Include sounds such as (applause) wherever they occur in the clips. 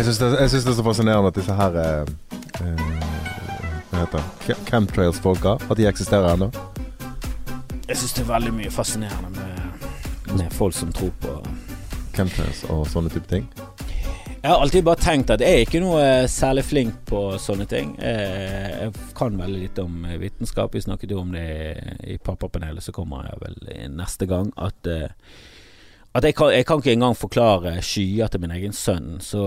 Jeg syns det, det er så fascinerende at disse her eh, eh, Hva heter det? Chemtrails-folka. At de eksisterer ennå. Jeg syns det er veldig mye fascinerende med, med folk som tror på Chemtrails og sånne type ting. Jeg har alltid bare tenkt at jeg er ikke noe særlig flink på sånne ting. Eh, Jeg kan veldig lite om vitenskap. Vi snakket jo om det i pappapanelet, så kommer jeg vel neste gang. At, eh, at jeg, kan, jeg kan ikke engang forklare skyer til min egen sønn. Så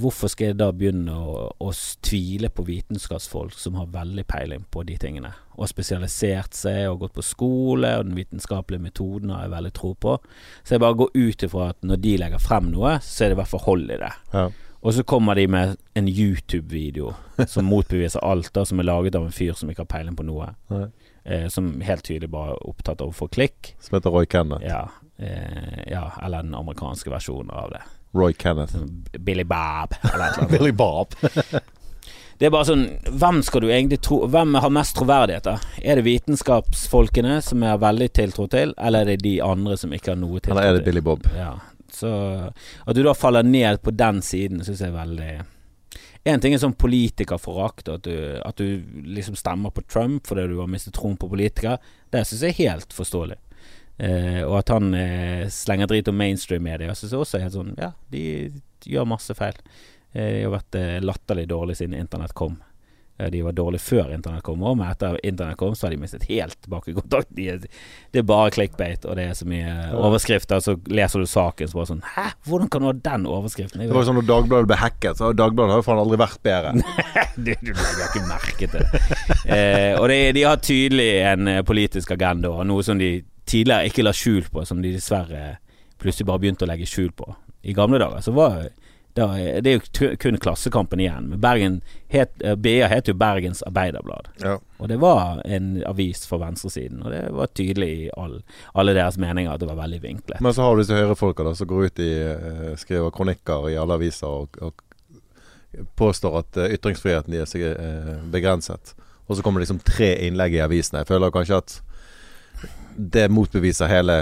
hvorfor skal jeg da begynne å, å tvile på vitenskapsfolk som har veldig peiling på de tingene? Og har spesialisert seg og gått på skole, og den vitenskapelige metoden har jeg veldig tro på. Så jeg bare går ut ifra at når de legger frem noe, så er det i hvert fall hold i det. Ja. Og så kommer de med en YouTube-video som motbeviser alt, da, som er laget av en fyr som ikke har peiling på noe. Ja. Eh, som helt tydelig bare er opptatt av å få klikk. Som heter Roy Kenneth. Ja, ja, eller den amerikanske versjonen av det. Roy Kenneth. Sånn Billy Bob. (laughs) Billy Bob. (laughs) Det er bare sånn Hvem skal du egentlig tro Hvem har mest troverdighet, da? Er det vitenskapsfolkene som jeg har veldig tiltro til, eller er det de andre som ikke har noe tiltro Eller er det? Billy Bob? Ja. Så at du da faller ned på den siden, syns jeg er veldig En ting er sånn politikerforakt, at, du- at du liksom stemmer på Trump fordi du har mistet troen på politikere. Det syns jeg er helt forståelig. Eh, og at han eh, slenger drit om mainstream-media, syns jeg også er helt sånn Ja, de gjør masse feil. Eh, de har vært eh, latterlig dårlige siden internett kom. Eh, de var dårlige før internett kom, og etter internett kom, så har de mistet helt tilbakekontakt. De er, det er bare clickbait, og det er så mye overskrifter. Så leser du saken, så bare sånn Hæ, hvordan kan du ha den overskriften? Det var jo sånn når Dagbladet ble hacket, så Dagbladet har jo faen aldri vært bedre. (laughs) du, du har ikke merket det. Eh, og det, de har tydelig en eh, politisk agenda, og noe som de tidligere ikke la skjul på, som de dessverre plutselig bare begynte å legge skjul på. I gamle dager så var da, Det er jo kun Klassekampen igjen. Bergen het, eh, BA het jo Bergens Arbeiderblad. Ja. Og det var en avis for venstresiden, og det var tydelig i all, alle deres meninger at det var veldig vinklet. Men så har du disse høyrefolka som går ut i eh, skriver kronikker i alle aviser og, og påstår at eh, ytringsfriheten deres er begrenset. Og så kommer det liksom tre innlegg i avisene. Jeg føler kanskje at det motbeviser hele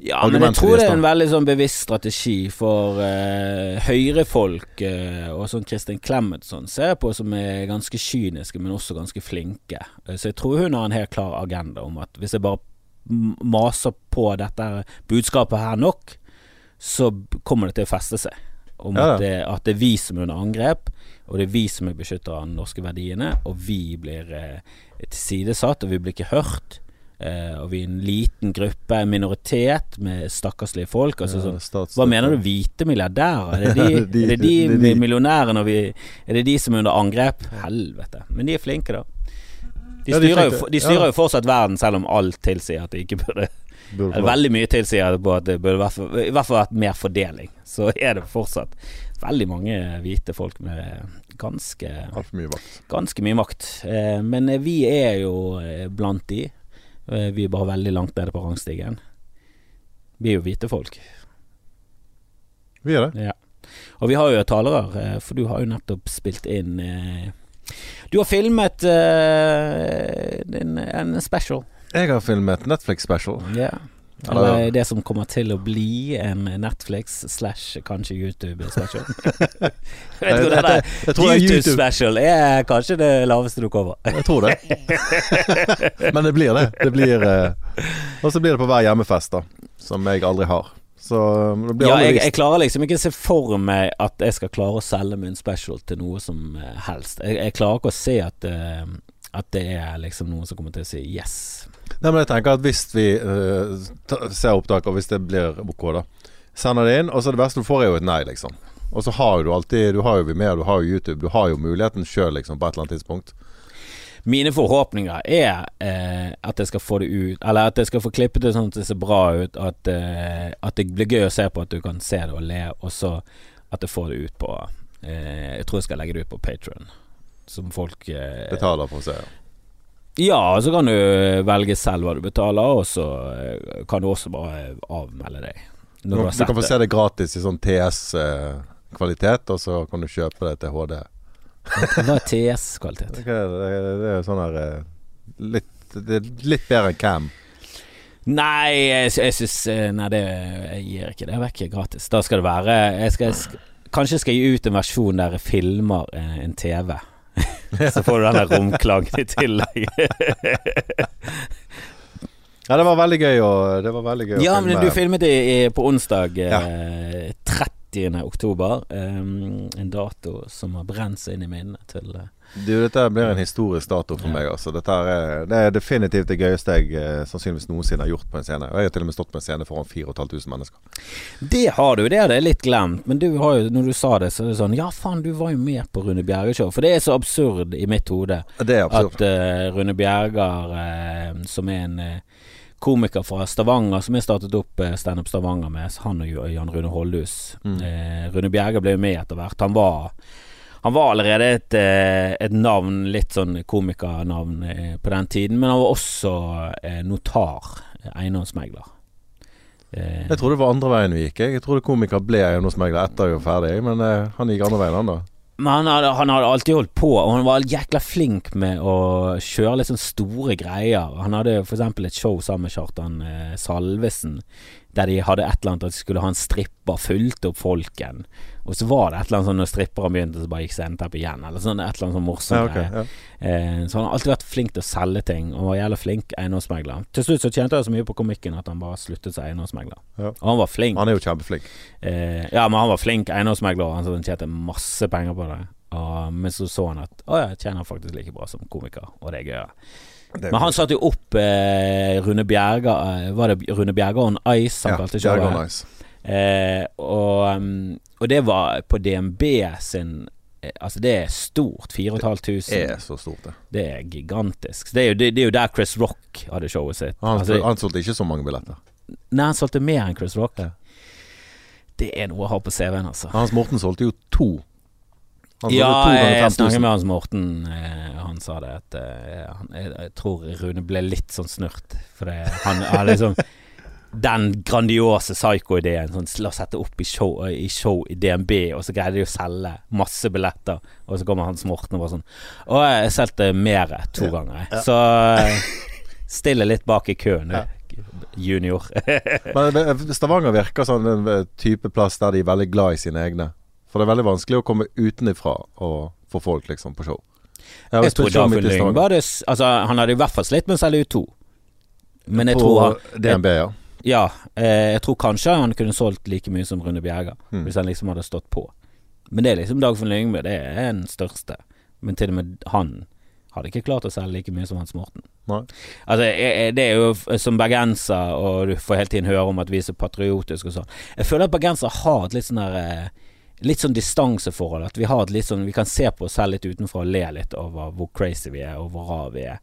Ja, men jeg tror det er en veldig sånn bevisst strategi for uh, høyrefolk uh, og sånn Kristin Clemet sånn, ser jeg på som er ganske kyniske, men også ganske flinke. Uh, så jeg tror hun har en helt klar agenda om at hvis jeg bare maser på dette budskapet her nok, så kommer det til å feste seg. Om Ja, at, det, at det er vi som er under angrep, og det er vi som er beskyttere av de norske verdiene, og vi blir tilsidesatt, og vi blir ikke hørt. Eh, og vi er en liten gruppe, en minoritet med stakkarslige folk. Altså, sånn, hva mener du, hvite milliardærer? Er det (laughs) de, De- er det de, er de. millionærene Er det de som er under angrep? Helvete. Men de er flinke, da. De Ja, de er styrer, jo, de styrer Ja. jo fortsatt verden, selv om alt tilsier at det ikke burde Burde (laughs) Veldig mye tilsier på at det burde vært, i hvert fall vært mer fordeling. Så er det fortsatt veldig mange hvite folk med ganske Altfor mye makt. ganske mye makt. Eh, men vi er jo eh, blant de. Eh, vi er bare veldig langt nede på rangstigen. Vi er jo hvite folk. Vi er det. Ja. Og vi har jo talerør, eh, for du har jo nettopp spilt inn eh, Du har filmet en, special. Jeg har filmet Netflix-special. Ja. Eller- det som kommer til å bli en Netflix slash kanskje YouTube-special. (laughs) Vet hvor det der jeg tror er YouTube. YouTube-special er kanskje det laveste du kommer. Jeg tror det. (laughs) Men det blir det. det blir, eh, og så blir det på hver hjemmefest, da. Som jeg aldri har. Så um, det blir Ja, jeg, jeg klarer liksom ikke å se for meg at jeg skal klare å selge min special til noe som eh, helst. Jeg, jeg klarer ikke å se at, eh, at det er liksom noen som kommer til å si yes. Nei, men jeg tenker at hvis vi uh, ser opptak, og hvis det blir OK, da Sender det inn, og så det verste du får, er jo et nei, liksom. Og så har jo du alltid Du har jo Vimeo, du har jo YouTube, du har jo muligheten sjøl, liksom, på et eller annet tidspunkt. Mine forhåpninger er eh, at jeg skal få det ut Eller at jeg skal få klippet det sånn at det ser bra ut. At, eh, at det blir gøy å se på, at du kan se det og le, og så at jeg får det ut på eh, Jeg tror jeg skal legge det ut på Patron. Som folk eh, Betaler for å se. Ja, så kan du velge selv hva du betaler, og så eh, kan du også bare avmelde deg. Du, du kan få se det gratis i sånn TS-kvalitet, og så kan du kjøpe det til HD. Hva er TS-kvalitet? Det er, jo sånn her eh, litt, Det litt bedre enn Cam. Nei, jeg, jeg syns eh, Nei, det jeg gir ikke det vekk gratis. Da skal det være jeg skal, sk- kanskje skal jeg gi ut en versjon der jeg filmer eh, en TV. (laughs) Så får du den der romklangen i tillegg. (laughs) Ja, det var veldig gøy å, det var veldig gøy å ja, filme. men du filmet det på onsdag Ja. eh, 30. oktober. Um, en dato som har brent seg inn i minnet til eh, Du, dette blir en historisk dato for meg. Altså. Er, det er definitivt det gøyeste jeg eh, sannsynligvis noensinne har gjort på en scene. Og jeg har til og med stått på en scene foran 4500 mennesker. Det har du, det hadde jeg litt glemt. Men du har jo, når du sa det, så er det sånn Ja, faen, du var jo med på Rune Bjerge-show. For det er så absurd i mitt hode Det er at uh, Rune Bjerger, uh, som er en uh, komiker fra Stavanger, som jeg startet opp Standup Stavanger med, han og Jan Rune Holdhus. Mm. Eh, Rune Bjerger ble jo med etter hvert. Han var han var allerede et, eh, et navn, litt sånn komikernavn eh, på den tiden, men han var også eh, notar, eiendomsmegler. Jeg trodde det var andre veien vi gikk. jeg. tror komiker ble eiendomsmegler etter vi var ferdig, men han gikk andre veien, han da. Men han hadde, han hadde alltid holdt på, og han var jækla flink med å kjøre litt sånn store greier. Han hadde eksempel et show sammen med Kjartan eh, Salvesen, der de hadde et eller annet at de skulle ha en stripper, fulgte opp folken. Og så var det et eller annet sånn når stripperen begynte, så bare gikk sceneteppet igjen, eller sånn et eller annet sånn morsomt Ja, okay, ja. Eh, så han har alltid vært flink til å selge ting, og var jævla flink eiendomsmegler. Til slutt så tjente han så mye på komikken at han bare sluttet som eiendomsmegler. Ja. Og han var flink. Han er jo kjempeflink. Eh, ja, men han var flink eiendomsmegler, han så han tjente masse penger på det. Og, men så så han at å ja, jeg tjener faktisk like bra som komiker, og det er gøyere. Er Men han satte jo opp eh, Rune Bjerga eh, Var det Rune Bjerga on Ice han ja, kalte showet? Eh, og, um, og det var på DNB sin eh, Altså, det er stort. 4500. Det er så stort, det. Det er gigantisk. Det er, jo, det, det er jo der Chris Rock hadde showet sitt. Han, altså, han solgte ikke så mange billetter. nei, han solgte mer enn Chris Rock. Ja. Det er noe å ha på CV-en, altså. Hans Morten solgte jo to. Han Ja, jeg 5000. snakket med Hans Morten. Eh, han sa det at eh, han, jeg, jeg tror Rune ble litt sånn snurt. For det, han har liksom Den grandiose psycho-ideen. Sånn, la oss sette opp i show, i show i DNB, og så greide de å selge masse billetter. Og så kommer Hans Morten og bare sånn Og jeg solgte mer to ganger. ja. Så eh, stille litt bak i køen, Ja Junior. (laughs) Men Stavanger virker som en eh, type plass der de er veldig glad i sine egne. For det er veldig vanskelig å komme utenifra og få folk liksom på show. Jeg, jeg tror Dagfinn Lyng var det Altså, han hadde i hvert fall slitt med å selge ut to. Men jeg på tror han DNB, ja. Ja, eh, jeg tror kanskje han kunne solgt like mye som Rune Bjerga, Mm. hvis han liksom hadde stått på. Men det er liksom Dagfinn Lyngbø, det er den største. Men til og med han hadde ikke klart å selge like mye som Hans Morten. Nei. Altså, jeg, det er jo som bergenser, og du får hele tiden høre om at vi er så patriotiske og sånn. Jeg føler at bergensere har et litt sånn der eh, Litt sånn distanseforhold. At vi har et litt sånn Vi kan se på oss selv litt utenfra og le litt over hvor crazy vi er, og hvor rar vi er.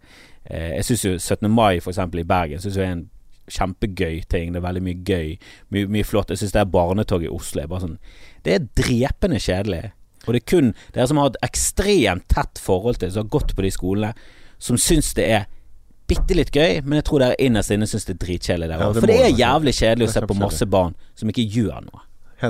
Eh, jeg syns jo 17. mai, for eksempel, i Bergen, synes jo er en kjempegøy ting. Det er veldig mye gøy. Mye, mye flott. Jeg syns det er barnetog i Oslo er bare sånn Det er drepende kjedelig. Og det er kun dere som har et ekstremt tett forhold til, som har gått på de skolene, som syns det er bitte litt gøy, men jeg tror dere innerst inne syns det er dritkjedelig der Ja, òg. For det er jævlig kjedelig å se på masse barn som ikke gjør noe.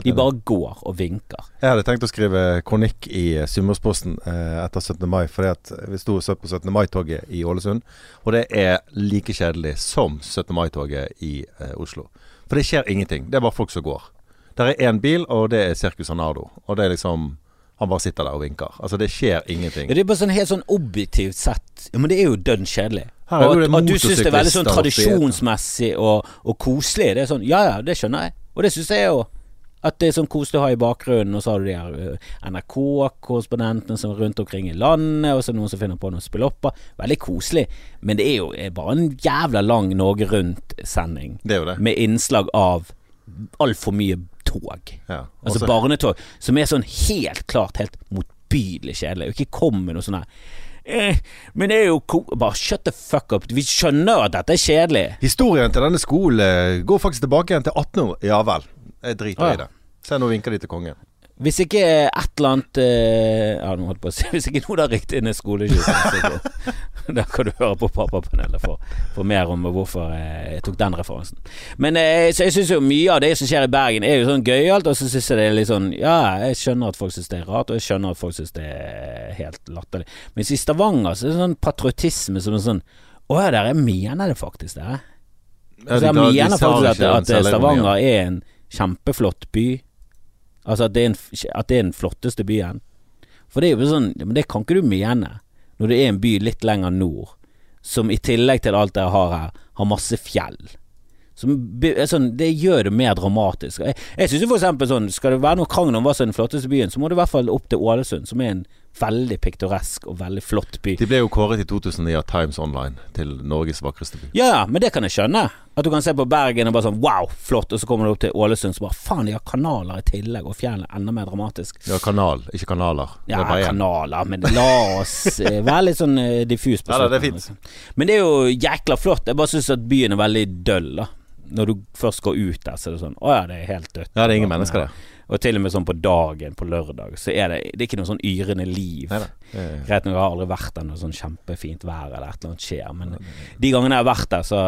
De bare går og vinker. Jeg hadde tenkt å skrive kronikk i eh, Sunnmørsposten eh, etter 17. mai, fordi at vi sto og så på 17. mai-toget i Ålesund, og det er like kjedelig som 17. mai-toget i eh, Oslo. For det skjer ingenting. Det er bare folk som går. Der er én bil, og det er Circus Arnardo. Og det er liksom Han bare sitter der og vinker. Altså, det skjer ingenting. Ja, det er bare sånn helt sånn objektivt sett Ja, men det er jo dønn kjedelig. Her Og at, at du syns det er veldig sånn tradisjonsmessig og, og koselig. Det er sånn Ja ja, det skjønner jeg. Og det syns jeg jo. At det er sånn koselig å ha i bakgrunnen, og så har du de her NRK-korrespondentene som er rundt omkring i landet, og så noen som finner på noen spillopper. Veldig koselig. Men det er jo er bare en jævla lang Norge Rundt-sending, med innslag av altfor mye tog. Ja. Altså barnetog, som er sånn helt klart helt motbydelig kjedelig. Og ikke kom med noe sånn her eh, Men det er jo ko Bare shut the fuck up. Vi skjønner at dette er kjedelig. Historien til denne skolen eh, går faktisk tilbake igjen til 18 år. Ja vel. Jeg driter i det. Se, nå vinker de til kongen. Hvis ikke et eller annet eh, Ja, nå holdt på å si (laughs) Hvis ikke noe der riktig inn i skoleskyting, (laughs) da kan du høre på Pappapanelet for, for mer om hvorfor eh, jeg tok den referansen. Men eh, så jeg syns jo mye av det som skjer i Bergen, er jo sånn gøyalt, og så syns jeg det er litt sånn Ja, jeg skjønner at folk syns det er rart, og jeg skjønner at folk syns det er helt latterlig. Mens i Stavanger så er det sånn patriotisme som er sånn Å ja, dere mener det faktisk, dere. Ja, de, de- de mener faktisk at, at. Stavanger er en kjempeflott by. Altså at det er, en, at det er den flotteste byen. For det er jo sånn Men det kan ikke du mene når det er en by litt lenger nord, som i tillegg til alt dere har her, har masse fjell. Som, sånn, det gjør det mer dramatisk. Jeg, jeg synes jo for eksempel sånn Skal det være noe krangel om hva som er den flotteste byen, så må det i hvert fall opp til Ålesund, som er en veldig piktoresk og veldig flott by. De ble jo kåret i 2009 av Times Online til Norges vakreste by. Ja, men det kan jeg skjønne. At du kan se på Bergen og bare sånn wow, flott, og så kommer du opp til Ålesund, så bare faen, de har kanaler i tillegg, og fjellet enda mer dramatisk. Ja, kanal, ikke kanaler. Ja, er kanaler, men la oss (laughs) eh, være litt sånn eh, diffus på Ja det er fint. liksom. Men det er jo jækla flott. Jeg bare syns at byen er veldig døll, da. Når du først går ut der, så er det sånn Å ja, det er helt dødt. Ja, det er ingen mennesker der. Og til og med sånn på dagen, på lørdag, så er det Det er ikke noe sånn yrende liv. Neida. Greit nok, jeg har aldri vært der når sånn kjempefint vær eller et eller annet skjer, men de gangene jeg har vært der, så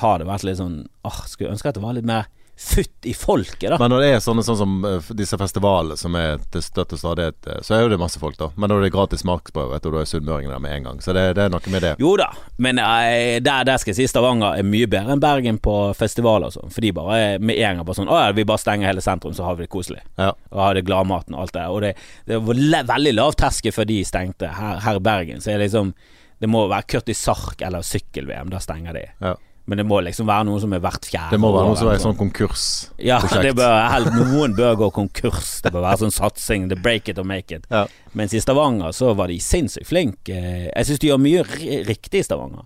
har det vært litt sånn Åh, skulle ønske at det var litt mer futt i folket, da. Men når det er sånne sånn som eh, disse festivalene som er til støtt og stadighet, eh, så er jo det masse folk, da. Men når det er gratis smaksprøve, du, da er sunnmøringen der med en gang. Så det, det er noe med det. Jo da, men eh, der, der skal jeg si Stavanger er mye bedre enn Bergen på festivaler og sånn. For de bare er med en gang bare sånn Å ja, vi bare stenger hele sentrum, så har vi det koselig. Ja. Og har det gladmaten og alt det. Og det, det var le veldig lav terskel før de stengte. Her, her i Bergen så er det liksom Det må være Curtis Sark eller sykkel-VM, da stenger de. Ja. Men det må liksom være noe som er hvert fjerde Det må være noen noe som er sånn. sånn konkursprosjekt. Ja, det bør, noen bør gå konkurs. Det bør være sånn satsing. The break it or make it. Ja. Mens i Stavanger så var de sinnssykt flinke. Eh, Jeg syns de gjør mye riktig i Stavanger.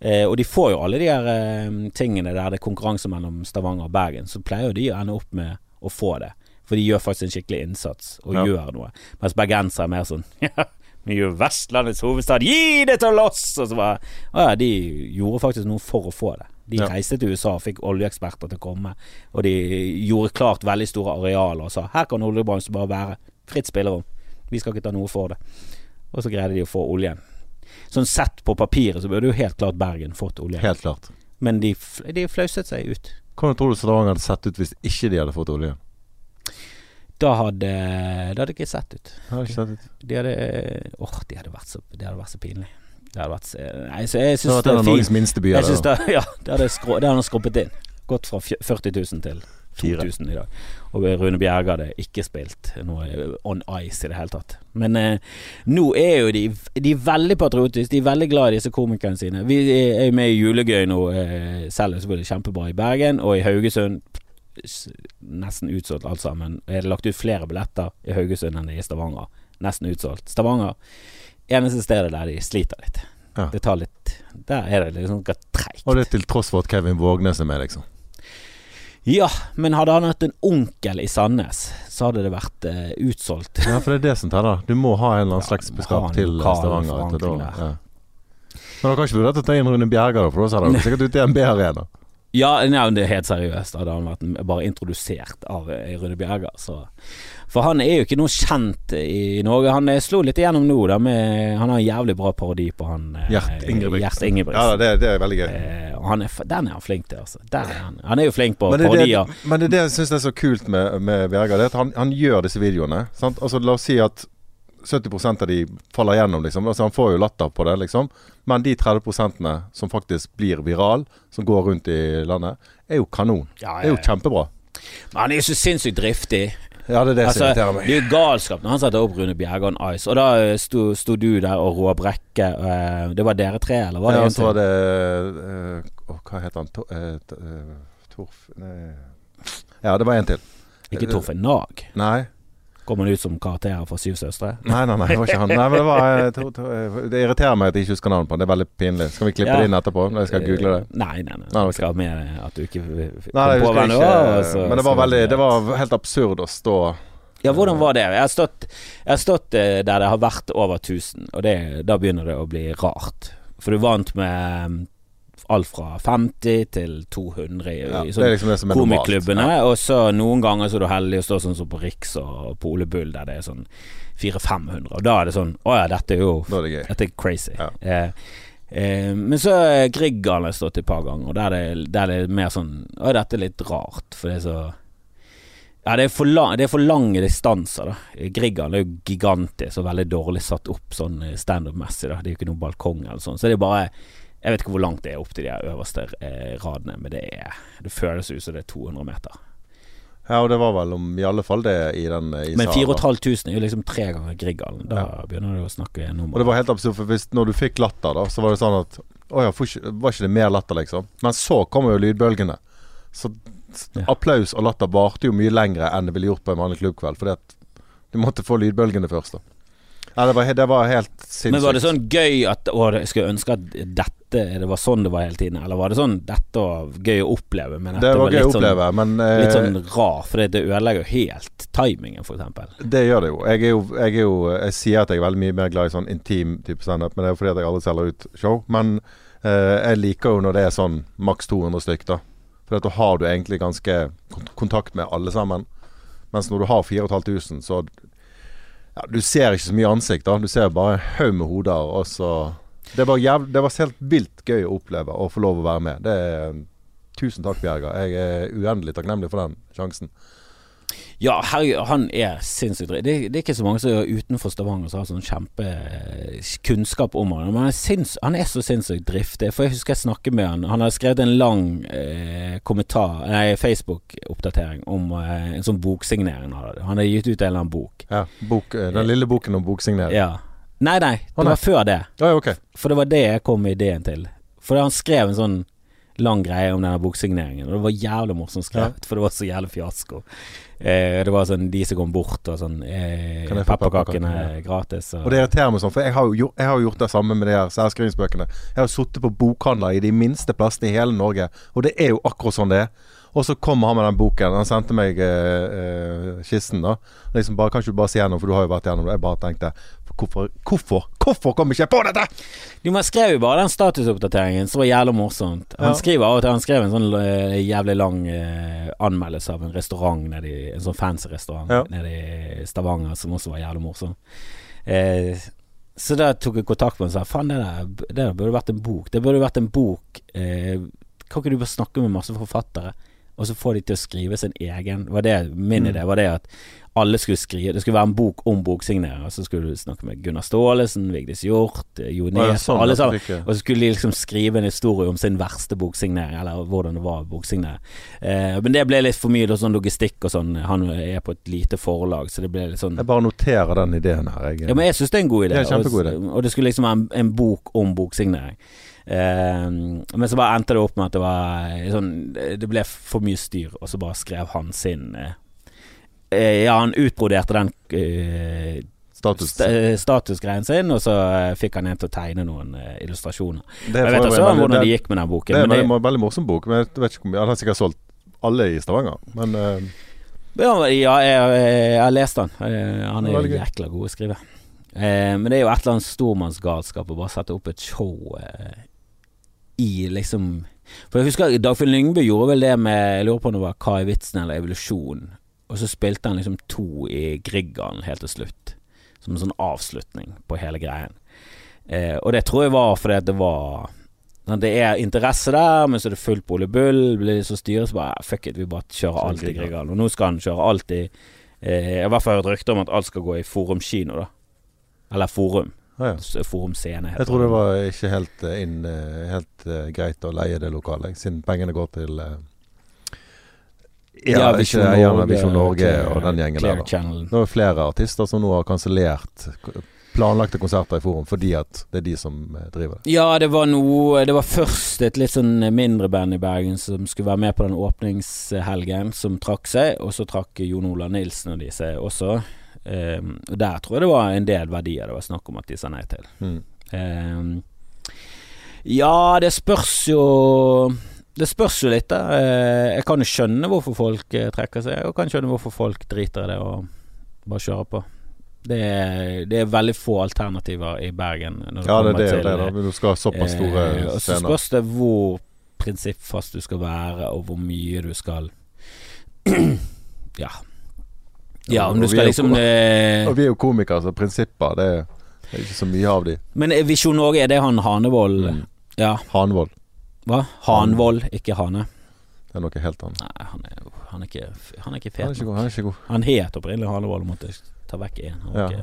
Eh, og de får jo alle de her eh, tingene der det er konkurranse mellom Stavanger og Bergen. Så pleier jo de å ende opp med å få det. For de gjør faktisk en skikkelig innsats og Ja. gjør noe. Mens bergensere er mer sånn (laughs) Vi Vestlandets hovedstad, gi det til oss! Og så bare Å ja, de gjorde faktisk noe for å få det. De Ja. reiste til USA og fikk oljeeksperter til å komme, og de gjorde klart veldig store arealer og sa her kan oljebransjen bare være. Fritt spillerom. Vi skal ikke ta noe for det. Og så greide de å få oljen. Sånn sett på papiret så burde jo helt klart Bergen fått olje. Helt klart. Men de, de flauset seg ut. Hvordan tror du Stavanger hadde sett ut hvis ikke de hadde fått olje? Da hadde Det hadde ikke sett ut. Det hadde ikke sett ut. De hadde Åh, de hadde vært så, det hadde vært så pinlig. Det hadde vært så, Nei, så jeg Det syns hadde det er. Norges minste by, Jeg det, det, (laughs) ja, det hadde, skrå, det hadde skrumpet inn. Gått fra fj- 40 000 til Fire. 2000 i dag. Og Rune Bjerge hadde ikke spilt noe on ice i det hele tatt. Men eh, nå er jo de De er veldig patriotiske, de er veldig glad i disse komikerne sine. Vi er jo med i Julegøy nå, eh, selv selvfølgelig kjempebra i Bergen, og i Haugesund nesten utsolgt alt sammen. Jeg hadde lagt ut flere billetter i Haugesund enn i Stavanger. Nesten utsolgt. Stavanger eneste stedet der de sliter litt. Ja. Det tar litt Der er det liksom treigt. Og det til tross for at Kevin Vågnes er med, liksom. Ja, men hadde han hatt en onkel i Sandnes, så hadde det vært uh, utsolgt. Ja, for det er det som teller. Du må ha en eller annen Ja, beskap til Stavanger. Etter da. Ja. Men da kan ikke vurdert å ta inn Rune Bjerga, for da ser det sikkert ut i en B-arena. Ja, nei, det er helt seriøst. Hadde han vært bare introdusert av eh, Rune Bjerga, så For han er jo ikke noe kjent i Norge. Han eh, slo litt igjennom nå, da, med Han har en jævlig bra parodi på han eh, Gjert Ingebrigtsen. Ja, det, det er veldig gøy. Eh, han er, den er han flink til, altså. Er han. han er jo flink på Men er parodier. det, men det er det jeg syns er så kult med, med Bjerga, det er at han, han gjør disse videoene. Sant? Altså, la oss si at 70 av de faller gjennom, liksom. Altså, han får jo latter på det, liksom. Men de 30% som faktisk blir viral, som går rundt i landet, er jo kanon. Ja, Det er jo kjempebra. Men han er jo så sinnssykt driftig. Ja, det er det som Altså, irriterer meg. det er jo galskap når han satte opp Rune Bjergan Ice. Og da eh, sto, sto du der og Roar Brekke. og, det var dere tre, eller var det Ja, var til? det eh, Å, hva heter han? Tor, øh, eh, Torf... Nei Ja, det var en til. Ikke Torfinn Nag? Nei. Kom han ut som karakterer fra Syv søstre? Nei, nei, nei, det var ikke han. Nei, men det var jeg to, eh, Det irriterer meg at jeg ikke husker navnet på han. Det er veldig pinlig. Skal vi klippe Ja. det inn etterpå? Når jeg skal google det? Nei, nei, nei. Nei. Vi skal ha med at du ikke kom Nei, på hvem det var. Men det var veldig Det var helt absurd å stå Ja, hvordan var det? Jeg har stått, jeg har stått eh, der det har vært over 1000, og det, da begynner det å bli rart. For du vant med alt fra 50 til 200 i, ja, i sånn liksom det komiklubbene, Ja. og så noen ganger så er du heldig og står sånn som på Riks og på Ole Bull, der det er sånn 400-500, og da er det sånn Å ja, dette er jo er det. Dette er crazy. Ja. Eh, eh, men så er Grieghallen har stått et par ganger, og der er det, der er mer sånn Å, dette er litt rart, for det er så ja, det er, for lang, det er for lange distanser, da. Grieghallen er jo gigantisk og veldig dårlig satt opp sånn eh, standup-messig, da. Det er jo ikke noen balkong eller sånn. Så det er bare Jeg vet ikke hvor langt det er opp til de øverste eh, radene, men det er Det føles ut som det er 200 meter. Ja, og det var vel om i alle fall det i den eh, i Men 4500 er jo liksom tre ganger Grieghallen. Da begynner du å snakke Og det var helt absurd, for hvis, når du fikk latter, da, så var det sånn at Å ja, var ikke det mer latter, liksom? Men så kommer jo lydbølgene. Så Ja. applaus og latter varte jo mye lengre enn det ville gjort på en vanlig klubbkveld. Fordi at du måtte få lydbølgene først, da. Ja, det var, det var helt sinnssykt. Men var det sånn gøy at Å, jeg skulle ønske at dette Det var sånn det var hele tiden? Eller var det sånn Dette var gøy å oppleve, men dette Det var gøy å oppleve, sånn- men eh, Litt sånn rar, for det, ødelegger jo helt timingen, eksempel. Det gjør det jo. Jeg jo, jeg er jo Jeg sier at jeg er veldig mye mer glad i sånn intim type standup, men det er jo fordi at jeg aldri selger ut show. Men eh, jeg liker jo når det er sånn maks 200 stykk, da. For da har du egentlig ganske kont- kontakt med alle sammen. Mens når du har 4500, så ja, Du ser ikke så mye ansikt, da. Du ser bare en haug med hoder, og så Det var, jævlig, det var helt vilt gøy å oppleve og få lov å være med. Det Tusen takk, Bjerga. Jeg er uendelig takknemlig for den sjansen. Ja, herregud, han er sinnssykt dritt. Det, det er ikke så mange som er utenfor Stavanger som har sånn kjempekunnskap om han. Men han er, sinns, han er så sinnssykt driftig. For jeg husker jeg snakket med han. Han har skrevet en lang eh, kommentar, nei, Facebook-oppdatering om eh, en sånn boksignering han hadde. Han har gitt ut en eller annen bok. Ja, bok, eh, Den lille boken om boksignering. Ja. Nei, nei, det oh, nei. var før det. Oh, ja, ok. For det var det jeg kom med ideen til. For han skrev en sånn lang greie om denne boksigneringen, og det var jævlig morsomt skrevet, for det var så jævlig fiasko. Eh, det var sånn de som kom bort og sånn eh, Pepperkakene ja. gratis. Og, Og det irriterer meg sånn, for jeg har jo gjort, har gjort det samme med de her særskrivingsbøkene. Jeg har sittet på bokhandler i de minste plassene i hele Norge, og det er jo akkurat sånn det er. Og så kommer han med den boken. Han sendte meg eh, kisten, da. Liksom bare, kan ikke du bare se gjennom, for du har jo vært gjennom det. Jeg bare tenkte Hvorfor Hvorfor Hvorfor kom ikke jeg på dette?! Du, man skrev jo bare den statusoppdateringen, som var jævlig morsomt. Han Ja. skriver av og til Han skrev en sånn uh, jævlig lang uh, anmeldelse av en restaurant nedi, En sånn fancy restaurant Ja. nede i Stavanger, som også var jævlig morsom. Uh, så da tok jeg kontakt med ham og sa faen, det der, det der burde vært en bok. Det burde vært en bok eh, Kan ikke du bare snakke med masse forfattere, og så få de til å skrive sin egen var det, Min Mm. idé var det at alle skulle skrive Det skulle være en bok om boksignere Og så skulle du snakke med Gunnar Staalesen, Vigdis Hjorth, Jo Og er Nes, sånn alle sammen. eh, Og så skulle de liksom skrive en historie om sin verste boksignering, eller hvordan det var å boksignere. Eh, men det ble litt for mye sånn logistikk og sånn. Han er på et lite forlag, så det ble litt sånn Jeg bare noterer den ideen her. Jeg, Ja, men jeg syns det er en god idé. Det og, og det skulle liksom være en, en bok om boksignering. Eh, men så bare endte det opp med at det var sånn Det ble for mye styr, og så bare skrev han sin eh, eh, Ja, han utbroderte den eh, status. sta- eh, statusgreien sin, og så eh, fikk han en til å tegne noen eh, illustrasjoner. Det er Jeg vet ikke hvordan det det- gikk med den boken. Det er en veldig, veldig morsom bok, men jeg vet ikke mye Han har sikkert solgt alle i Stavanger, men uh... Ja, jeg, har lest. Eh, Han er jo jækla god å skrive. Eh, men det er jo et eller annet stormannsgalskap å bare sette opp et show eh, i liksom For jeg husker Dagfinn Lyngbø gjorde vel det med Jeg lurer på om det var Kai Witzen eller Evolusjon. Og så spilte han liksom to i Grieghallen helt til slutt. Som en sånn avslutning på hele greien. Eh, og det tror jeg var fordi det var sånn, Det er interesse der, men så er det fullt på Ole Bull. Blir det så styret, så bare fuck it, vi bare kjører alt i Grieghallen. Og nå skal han kjøre alt i eh, I hvert fall hørt rykte om at alt skal gå i Forum kino, da. Eller Forum. Ja, ja. S- Forum Scene. Jeg tror det var ikke helt, eh, inn, eh, helt uh, greit å leie det lokalet, siden pengene går til uh, Ja, ikke Norge, av Visjon Norge og den gjengen der. Channel. Det er flere artister som nå har kansellert planlagte konserter i Forum fordi at det er de som driver det. Ja, det var noe Det var først et litt sånn mindre band i Bergen som skulle være med på den åpningshelgen, som trakk seg. Og så trakk Jon Olav Nilsen og de seg også. Ehm, og der tror jeg det var en del verdier det var snakk om at de sa nei til. Mm. Ehm, ja, det spørs jo Det spørs jo litt, da. Eh, jeg kan jo skjønne hvorfor folk eh, trekker seg, og kan skjønne hvorfor folk driter i det og bare kjører på. Det er, det er veldig få alternativer i Bergen. Ja, det er det, til, det da. Du skal ha såpass store eh, Og så spørs det hvor prinsippfast du skal være, og hvor mye du skal (clears throat) Ja. Ja, om du skal liksom eh, Og vi er jo komikere, så prinsipper det er, det er ikke så mye av de. Men eh, Visjon Norge, er det han Hanevold Mm. Ja, Hanvold. hva? Hanvold, ikke Hane? Det er noe helt annet. Nei, han er, han er ikke Han er ikke Han er ikke god. Han er ikke god. Han het opprinnelig Hanevold, måtte ta vekk én. Ja. (laughs)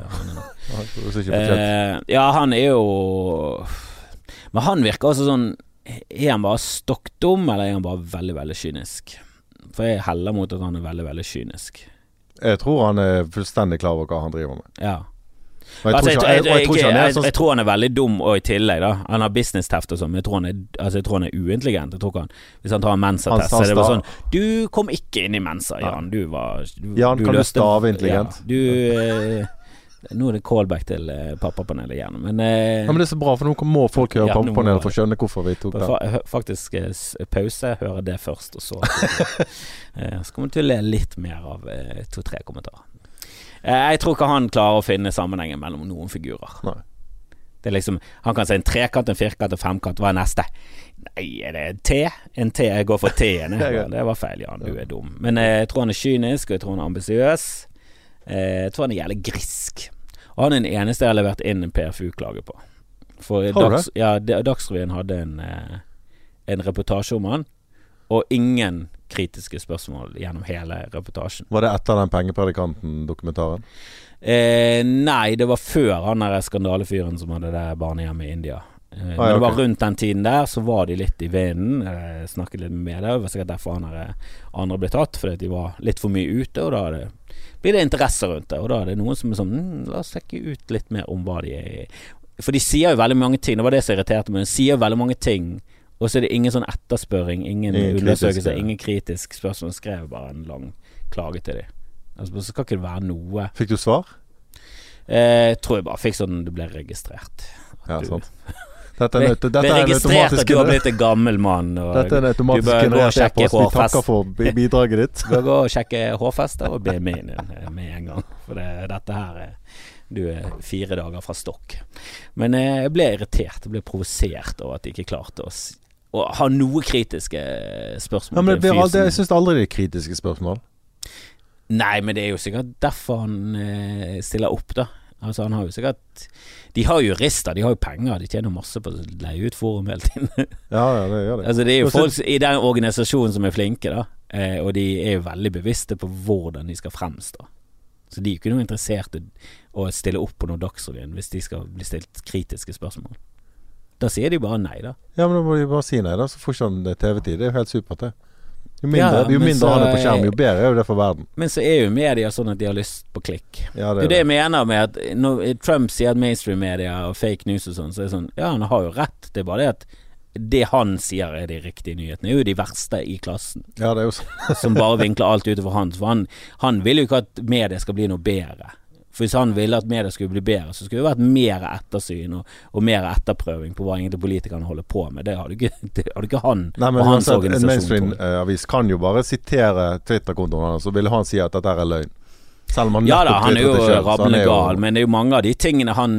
Eh, ja, han er jo Men han virker altså sånn Er han bare stokk dum, eller er han bare veldig, veldig kynisk? For jeg heller mot at han er veldig, veldig kynisk. Jeg tror han er fullstendig klar over hva han driver med. Ja. Jeg, Altså, tror, jeg, jeg tror han er sånn jeg tror han er veldig dum, og i tillegg, da. Han har businessteft og sånn, men jeg tror han er, altså, jeg tror han er uintelligent. Han Hvis han tar en Mensa-test, så er det bare sånn Du kom ikke inn i Mensa, Jan. Du var du, Jan, kan du stave intelligent? Ja, du eh, Nå er det callback til eh, pappapanelet igjen, men, eh, Ja, men det er så bra, for nå må folk høre Ja, på Pappapanelet for å skjønne hvorfor vi tok den. fa faktisk eh, pause, høre det først, og så (laughs) eh, Så kommer du til å le litt mer av eh, to-tre kommentarer. Eh, jeg tror ikke han klarer å finne sammenhengen mellom noen figurer. Nei. Det er liksom Han kan si en trekant, en firkant, en femkant. Hva er neste? Nei, er det en T? En T, jeg går for T-en. (laughs) Det var feil, Jan. Du er dum. Men eh, jeg tror han er kynisk, og jeg tror han er ambisiøs. Eh, jeg tror han er jævlig grisk. Og han er den eneste jeg har levert inn en PFU-klage på. For Dags, ja, Dagsrevyen hadde en, eh, en reportasje om han, og ingen kritiske spørsmål gjennom hele reportasjen. Var det etter den Pengepredikanten-dokumentaren? Eh, nei, det var før han der skandalefyren som hadde det barnehjemmet i India. Eh, ja, når det var okay. rundt den tiden der, så var de litt i vinden. Eh, snakket litt med media. Det var sikkert derfor han der andre ble tatt, fordi de var litt for mye ute. Og da hadde blir det interesse rundt det. Og da er det noen som er sånn mm, La oss sjekke ut litt mer om hva de er For de sier jo veldig mange ting. Det var det som irriterte meg. De sier jo veldig mange ting. Og så er det ingen sånn etterspørring, ingen, Ingen undersøkelse, kritiske- ingen kritisk spørsmål. Skrev bare en lang klage til dem. Altså, så skal ikke det være noe Fikk du svar? Eh, tror jeg bare fikk sånn du ble registrert. Ja, Du- sant. (laughs) Dette er, dette er registrert at du har blitt en gammel mann. Dette er en automatisk generert e-post. Vi takker for bidraget ditt. bør (laughs) gå og sjekke hårfester og BMI-en din eh, med en gang. For det, dette her er Du er fire dager fra stokk. Men eh, jeg ble irritert. Jeg ble provosert over at de ikke klarte å, å ha noe kritiske spørsmål. Ja, men det aldri, jeg syns aldri det er kritiske spørsmål. Nei, men det er jo sikkert derfor han eh, stiller opp, da. Altså Han har jo sikkert De har jurister, de har jo penger, de tjener masse på å leie ut forum hele tiden. (laughs) Ja, ja, det gjør det. altså Det er jo folk i den organisasjonen som er flinke, da. Eh, og de er jo veldig bevisste på hvordan de skal fremstå. Så de er jo ikke noe interessert i å stille opp på noe Dagsrevyen hvis de skal bli stilt kritiske spørsmål. Da sier de bare nei, da. Ja, men da må de bare si nei, da. Så får ikke han TV-tid. Det er jo helt supert, det. Jo mindre, Ja, jo mindre så- han er på skjerm, jo bedre er jo det for verden. Men så er jo media sånn at de har lyst på klikk. Ja, Det er det det jeg mener med at når Trump sier at mainstream-media og fake news og sånn, så er det sånn Ja, han har jo rett. Det er bare det at det han sier er de riktige nyhetene, er jo de verste i klassen. Ja, det er jo sånn. Som bare vinkler alt utover han. For han, han vil jo ikke at media skal bli noe bedre. For hvis han ville at media skulle bli bedre, så skulle det vært mer ettersyn og, og mer etterprøving på hva egentlig politikerne holder på med. Det hadde ikke, det hadde ikke han Nei, men og hans uansett, en mainstream-avis kan jo bare sitere Twitter-kontoen hans, så vil han si at dette er løgn. Selv om han Ja da, han er jo rablende gal, men det er jo mange av de tingene han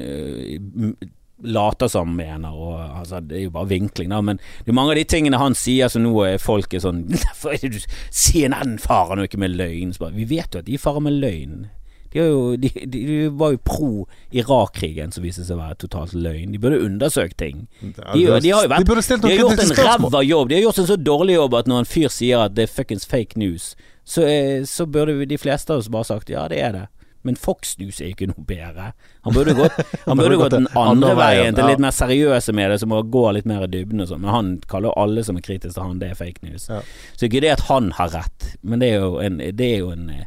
uh, later som mener, og altså, det er jo bare vinkling, da, men det er mange av de tingene han sier som nå er folk er sånn (laughs) Derfor er det du CNN farer nå ikke med løgn? Så bare, vi vet jo at de farer med løgn. De, jo, de, de, var jo pro Irak-krigen, som viste seg å være totalt løgn. De burde undersøkt ting. De, har jo vært De har gjort en ræva jobb. De har gjort en så dårlig jobb at når en fyr sier at det er fuckings fake news, så, eh, så burde de fleste av oss bare sagt ja, det er det. Men Fox News er ikke noe bedre. Han burde gått, (laughs) han burde gått den andre veien, til litt mer seriøse medier som å gå litt mer i dybden og sånn. Men han kaller alle som er kritiske til han, det er fake news. Ja. Så ikke det at han har rett, men det er jo en, det er jo en eh,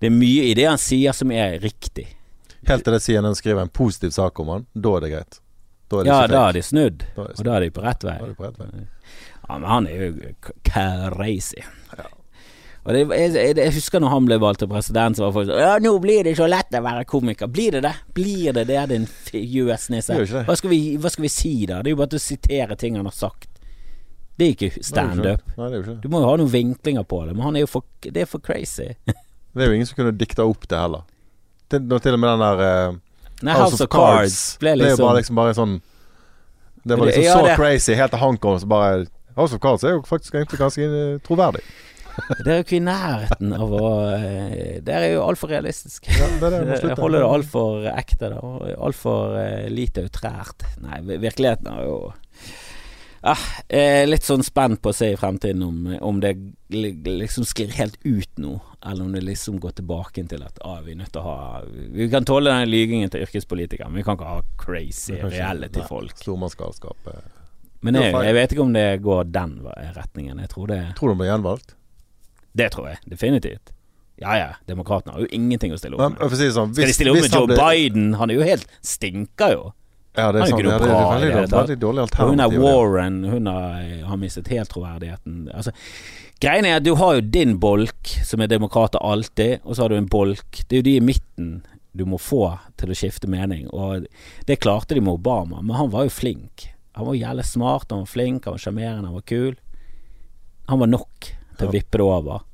Det er mye i det han sier som er riktig. Helt til det CNN skriver en positiv sak om han, da er det greit. Da er det Ja, da har de snudd, Da og da er de på rett vei. På rett vei. Ja, men han er jo crazy. crazy. Og det, jeg, jeg, husker når han ble valgt til president, så var folk sånn Ja, nå blir det så lett å være komiker. Blir det det? Blir det det, din US-nisse? Hva, skal vi- hva skal vi si da? Det er jo bare til å sitere ting han har sagt. Det er ikke standup. Du må jo ha noen vinklinger på det, men han er jo for Det er for crazy. (laughs) Det er jo ingen som kunne dikta opp det heller. Til, til og med den der uh, Nei, House of Cards ble Det er jo liksom bare, liksom bare sånn Det var liksom ja, så det- crazy helt til han kom, så bare House of Cards er jo faktisk egentlig ganske eh, troverdig. (laughs) Det er jo ikke i nærheten av å eh, Det er jo altfor realistisk. Ja, det er det, Jeg (laughs) holder det altfor ekte, da. Og altfor uh, lite utrært. Nei, virkeligheten er jo ah, eh, Litt sånn spent på å se i fremtiden om, om det liksom sklir helt ut nå, eller om det liksom går tilbake til at ah, vi er nødt til å ha Vi kan tåle den lygingen til yrkespolitikere, men vi kan ikke ha crazy reality-folk. Stormannsgalskap. eh. Men jeg, jeg vet ikke om det går den retningen. Jeg tror det Tror du han blir gjenvalgt? Det tror jeg definitivt. Ja ja, demokratene har jo ingenting å stille opp med. si sånn, hvis, Skal de stille opp med Joe ble- Biden? Han er jo helt Stinker jo. Ja, det er sant. Ja, det er veldig, det veldig dårlig alternativ. hun er Warren, hun har, har mistet helt troverdigheten. Altså, greien er at du har jo din bolk, som er demokrater alltid, og så har du en bolk. Det er jo de i midten du må få til å skifte mening, og det klarte de med Obama, men han var jo flink. Han var jævlig smart, han var flink, han var sjarmerende, han var kul. Han var nok til å vippe det over.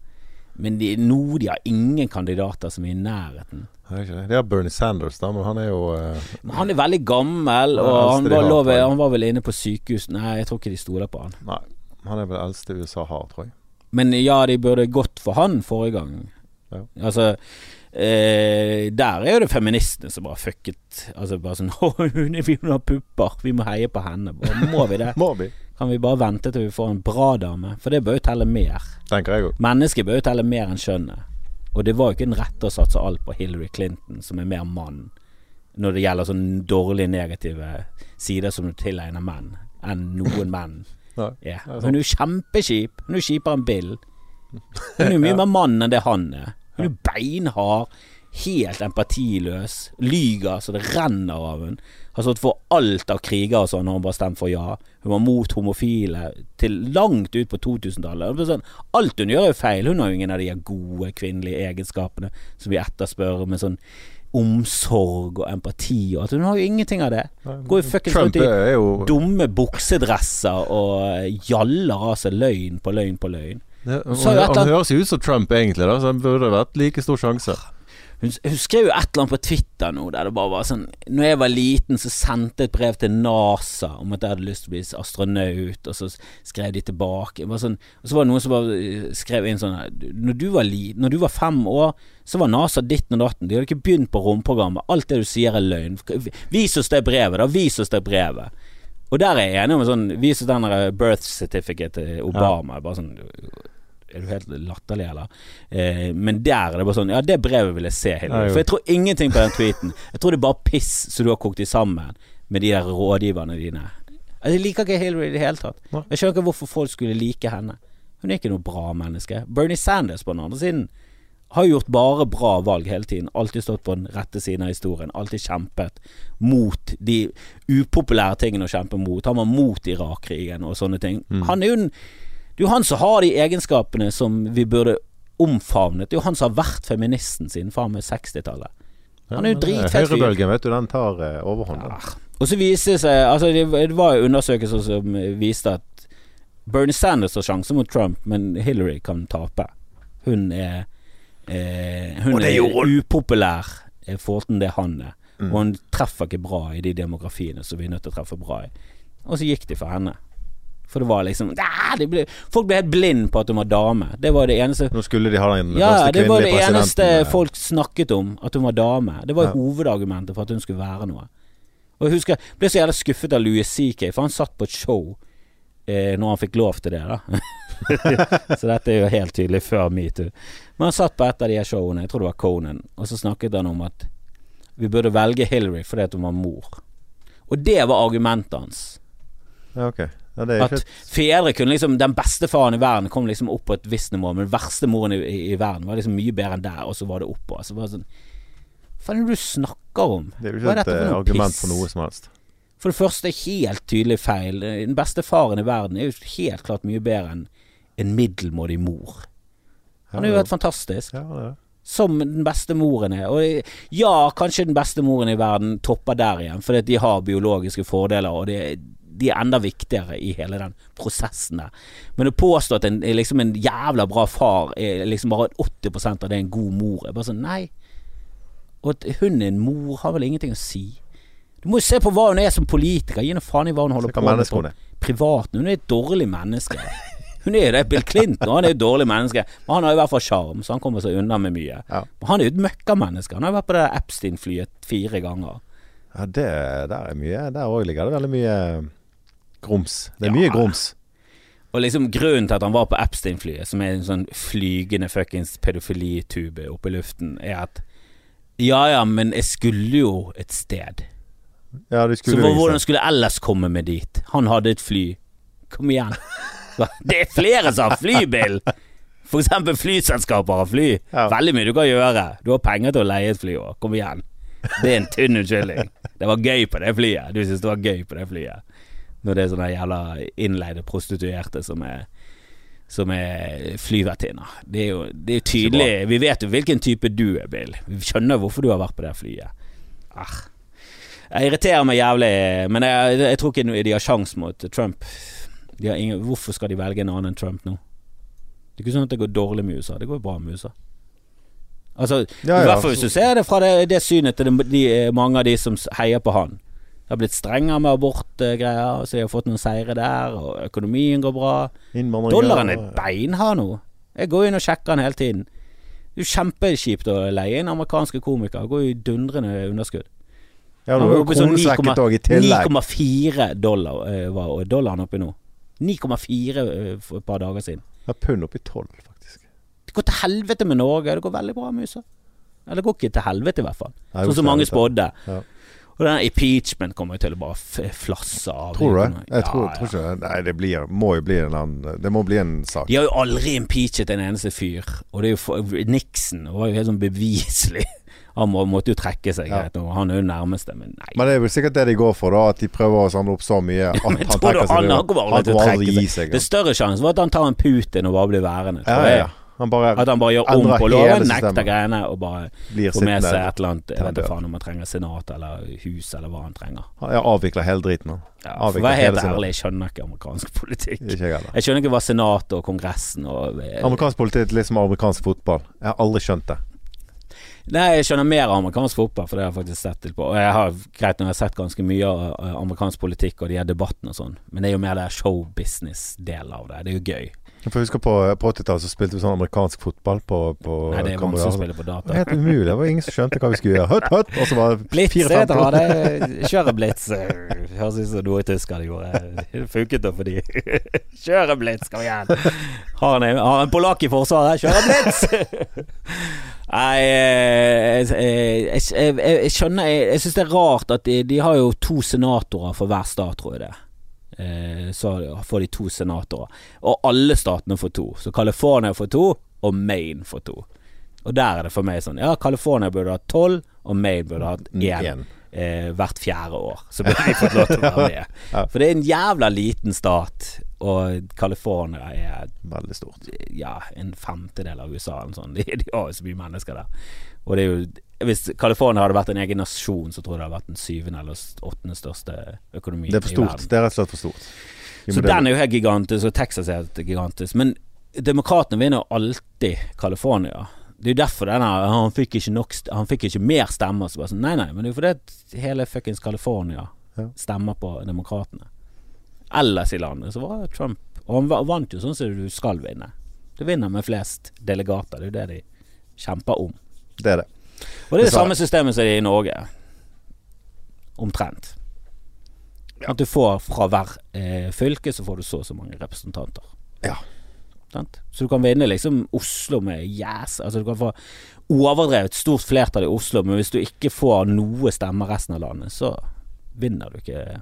Men de, nå de har ingen kandidater som er i nærheten. Det er er Bernie Sanders, da, men han er jo uh, Han er veldig gammel, og han var, jeg. han var vel inne på sykehus. Nei, jeg tror ikke de stoler på han. Nei, han er vel eldste USA har, tror jeg. Men ja, de burde gått for han forrige gang. Ja. Altså eh, Der er jo det feministene som bare fucket. Altså bare sånn (laughs) Å, hun har pupper, vi må heie på henne. Bare, må vi det? (laughs) Må vi? Kan vi bare vente til vi får en bra dame? For det bør jo telle mer. Tenker jeg òg. Mennesket bør jo telle mer enn kjønnet. Og det var jo ikke den rette å satse alt på Hillary Clinton, som er mer mann, når det gjelder sånne dårlige negative sider som du tilegner menn, enn noen menn Nei, yeah. Hun er jo kjempekjip. Hun er jo kjipere enn Bill. Hun er jo mye (laughs) mer mann enn det han er. Hun er beinhard, helt empatiløs, lyger så det renner av hun. Har stått for alt av kriger og sånn når hun bare stemte for ja. Hun var mot homofile til langt ut på 2000-tallet. Er Sånn, alt hun gjør er jo feil. Hun har jo ingen av de gode kvinnelige egenskapene som vi etterspør, med sånn omsorg og empati og at Hun har jo ingenting av det. Går jo fuckings Trump rundt i er jo dumme buksedresser og jaller av seg løgn på løgn på løgn. Ja, han, han høres jo ut som Trump, egentlig, da, så han burde vært like stor sjanse. Hun, hun skrev jo et eller annet på Twitter nå der det bare var sånn Når jeg var liten, så sendte jeg et brev til NASA om at jeg hadde lyst til å bli astronaut, og så skrev de tilbake. Var sånn, og så var det noen som bare eh, skrev inn sånn Når du var li, når du var fem år, så var NASA ditten og datten. De hadde ikke begynt på romprogrammet. Alt det du sier er løgn. Vis oss det brevet, da. Vis oss det brevet. Og der er jeg enig med sånn Vis oss den birth certificate til Obama. Bare sånn Er du helt latterlig, eller? Eh, men der er det bare sånn Ja, det brevet vil jeg se, jo. For jeg tror ingenting på den tweeten. Jeg tror det er bare piss som du har kokt i sammen med de der rådgiverne dine. Altså, Jeg liker ikke Hillary i det hele tatt. Jeg skjønner ikke hvorfor folk skulle like henne. Hun er ikke noe bra menneske. Bernie Sanders på den andre siden har gjort bare bra valg hele tiden. Alltid stått på den rette siden av historien. Alltid kjempet mot de upopulære tingene å kjempe mot. Han var mot Irak-krigen og sånne ting. Mm. Han er jo en, det er jo han som har de egenskapene som vi burde omfavnet. Det er jo han som har vært feministen siden faen meg 60-tallet. Han er jo eh, dritfett fyr. Høyrebølgen, vet du, den tar eh, overhånd. Ja. Og så viste det seg Altså det, det var jo undersøkelser som viste at Bernie Sanders har sjanse mot Trump, men Hillary kan tape. Hun er eh, Hun er gjorde upopulær i forhold til det han er. Mm. Og hun treffer ikke bra i de demografiene som vi er nødt til å treffe bra i. Og så gikk de for henne. For det var liksom de ble, Folk ble helt blind på at hun var dame. Det var det eneste Nå skulle de ha den ja, første det var det eneste eh, folk snakket om, at hun var dame. Det var Ja. hovedargumentet for at hun skulle være noe. Og jeg husker jeg ble så jævla skuffet av Louis CK, for han satt på et show eh, når han fikk lov til det, da. (laughs) så dette er jo helt tydelig før metoo. Men han satt på et av de her showene, jeg tror det var Conan, og så snakket han om at vi burde velge Hillary fordi at hun var mor. Og det var argumentet hans. Ja, ok. Ja, det er At fedre kunne liksom Den beste faren i verden kom liksom opp på et visst nivå, men den verste moren i, i, i verden var liksom mye bedre enn der, og så var det oppå. Altså, bare sånn Hva er det du snakker om? det er jo ikke er et for eh, argument piss? for noe som helst. For det første helt tydelig feil. Den beste faren i verden er jo helt klart mye bedre enn en middelmådig mor. Han er jo helt fantastisk. Ja, det er. Som den beste moren er. Og ja, kanskje den beste moren i verden topper der igjen, fordi de har biologiske fordeler, og det, de er enda viktigere i hele den prosessen der. Men å påstå at en, liksom en jævla bra far er liksom bare 80% av det er en god mor, er bare sånn nei. Og at hun er en mor, har vel ingenting å si. Du må jo se på hva hun er som politiker. Gi nå faen i hva hun holder på med på privaten. Hun er et dårlig menneske. Hun er jo det. Bill Clinton han er jo et dårlig menneske, men han har i hvert fall sjarm, så han kommer seg unna med mye. Ja. Men han er jo et møkkamenneske. Han har jo vært på det Epstein-flyet fire ganger. Ja, det der er mye Der òg ligger det veldig mye grums. Det er Ja. mye grums. Og liksom grunnen til at han var på Epstein-flyet, som er en sånn flygende fuckings pedofilitube oppe i luften, er at ja ja, men jeg skulle jo et sted. Ja, Så hvordan skulle jeg ellers komme meg dit? Han hadde et fly. Kom igjen. (laughs) Det er flere som har flybil! For eksempel flyselskaper har fly. Ja. Veldig mye du kan gjøre. Du har penger til å leie et fly òg. Kom igjen. Det er en tynn unnskyldning. Det var gøy på det flyet. Du syns det var gøy på det flyet. Når det er sånne jævla innleide prostituerte som er som er flyvertinner. Det er jo det er tydelig Vi vet jo hvilken type du er, Bill. Vi skjønner hvorfor du har vært på det flyet. Arr. Jeg irriterer meg jævlig, men jeg, jeg tror ikke de har sjans mot Trump. De har ingen, hvorfor skal de velge en annen enn Trump nå? Det er ikke sånn at det går dårlig med USA. Det går bra med USA. Altså, Ja, I hvert fall hvis du ser det fra det, det synet til de, de, mange av de som heier på han. Det har blitt strengere med abortgreier, så de har fått noen seire der, og økonomien går bra. Dollaren er beinhard nå. Jeg går inn og sjekker den hele tiden. Det er jo kjempekjipt å leie inn amerikanske komikere. Går jo i dundrende underskudd. Ja, nå er jo kronesvekket sånn kronen svekket òg, i tillegg. 9,4 dollar eh, var dollaren oppe nå. 9,4 eh, for et par dager siden. Ja, pund oppi 12, faktisk. Det går til helvete med Norge. Det går veldig bra med USA. Eller det går ikke til helvete, i hvert fall. Sånn som mange spådde. Ja. Og den impeachment kommer jo til å bare flasse av. Tror du det? Ja, Jeg tror, ja. tror ikke det. Nei, det blir, må jo bli en annen Det må bli en sak. De har jo aldri impeachet en eneste fyr. Og det er jo for, Nixon var jo helt sånn beviselig. (laughs) Han må, måtte jo trekke seg Ja. nå. Han er jo nærmeste, men nei. Men det er vel sikkert det de går for, da. At de prøver å samle opp så mye (laughs) at ja, han tror trekker seg. han, han kommer aldri til å trekke seg? seg. Det større sjanse var at han tar en Putin og bare blir værende. Ja, tror ja, ja. Han bare At han bare gjør om på loven, nekter greiene og bare får med seg et eller annet Jeg vet ikke faen om han trenger senat eller hus eller hva han trenger. Han ja, avvikler hele driten. Han. Ja, for å være helt ærlig, jeg skjønner ikke amerikansk politikk. Ikke jeg. Jeg skjønner ikke hva senatet og kongressen og Amerikansk politikk er liksom amerikansk fotball. Jeg har aldri skjønt det. Nei, jeg skjønner mer amerikansk fotball, for det har jeg faktisk sett litt på. Og jeg har greit når jeg har sett ganske mye av eh, amerikansk politikk og de her debattene og sånn, men det er jo mer det showbusiness-delen av det. Det er jo gøy. For jeg husker På, på 80-tallet så spilte vi sånn amerikansk fotball på, på Nei, det er mange vanskelig å spille på data. helt umulig. Det var ingen som skjønte hva vi skulle gjøre. Høtt, høtt! Og så var det (laughs) Blitz, fire-fem jeg det Kjøre blitz. Høres ut som noe tyskerne gjorde. Det funket da for de. (laughs) Kjøre blitz, kom igjen. Har en, har en polakk i forsvaret. Kjøre blitz! (laughs) Nei, eh, jeg, jeg, jeg, jeg skjønner Jeg, jeg syns det er rart at de, de har jo to senatorer for hver stat, tror jeg det. Eh, så får de to senatorer. Og alle statene får to. Så California får to, og Maine får to. Og der er det for meg sånn Ja, California burde ha tolv, og Maine burde ha én Igjen. eh, hvert fjerde år. Så (laughs) burde de fått lov til å være med. (laughs) For det er en jævla liten stat, og California er Veldig stort. ja, en femtedel av USA Sånn. De, (laughs) de har jo så mye mennesker der. Og det er jo Hvis California hadde vært en egen nasjon, så tror jeg det hadde vært den syvende eller åttende største økonomien Det er for i stort. verden. Det er rett og slett for stort. Så den er jo helt gigantisk, og Texas er helt gigantisk. Men demokratene vinner alltid California. Det er jo derfor denne Han fikk ikke nok Han fikk ikke mer stemmer. Så bare sånn, nei, nei, men det er jo fordi hele fuckings California stemmer på demokratene. Ellers i landet så var Trump Og han vant jo sånn som du skal vinne. Du vinner med flest delegater. Det er jo det de kjemper om. Det er det. Og det er det samme systemet som er i Norge. Omtrent. At du får fra hver eh, fylke så får du så og så mange representanter. Ja. Så du kan vinne liksom Oslo med yes. Altså du kan få overdrevet stort flertall i Oslo, men hvis du ikke får noe stemmer resten av landet, så vinner du ikke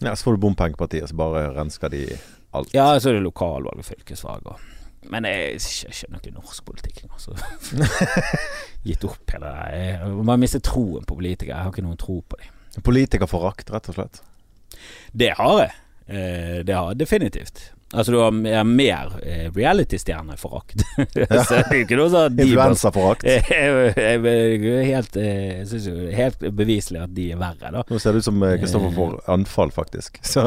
Ja, så får du bompengepartiet, så bare rensker de alt. Ja, så er det lokalvalg og fylkesvalg og Men jeg, jeg skjønner ikke norsk politikk lenger, (laughs) Gitt opp hele det. der Man mister troen på politikere. Jeg har ikke noen tro på dem. Politikerforakt, rett og slett. Det har jeg. Eh, det har jeg definitivt. Altså du har mer, eh, reality-stjerneforakt. (laughs) så det er ikke noe sånn Influensaforakt. (laughs) Jeg, helt, eh, jeg synes jo helt beviselig at de er verre, da. Nå ser det ut som Kristoffer får anfall, faktisk. Så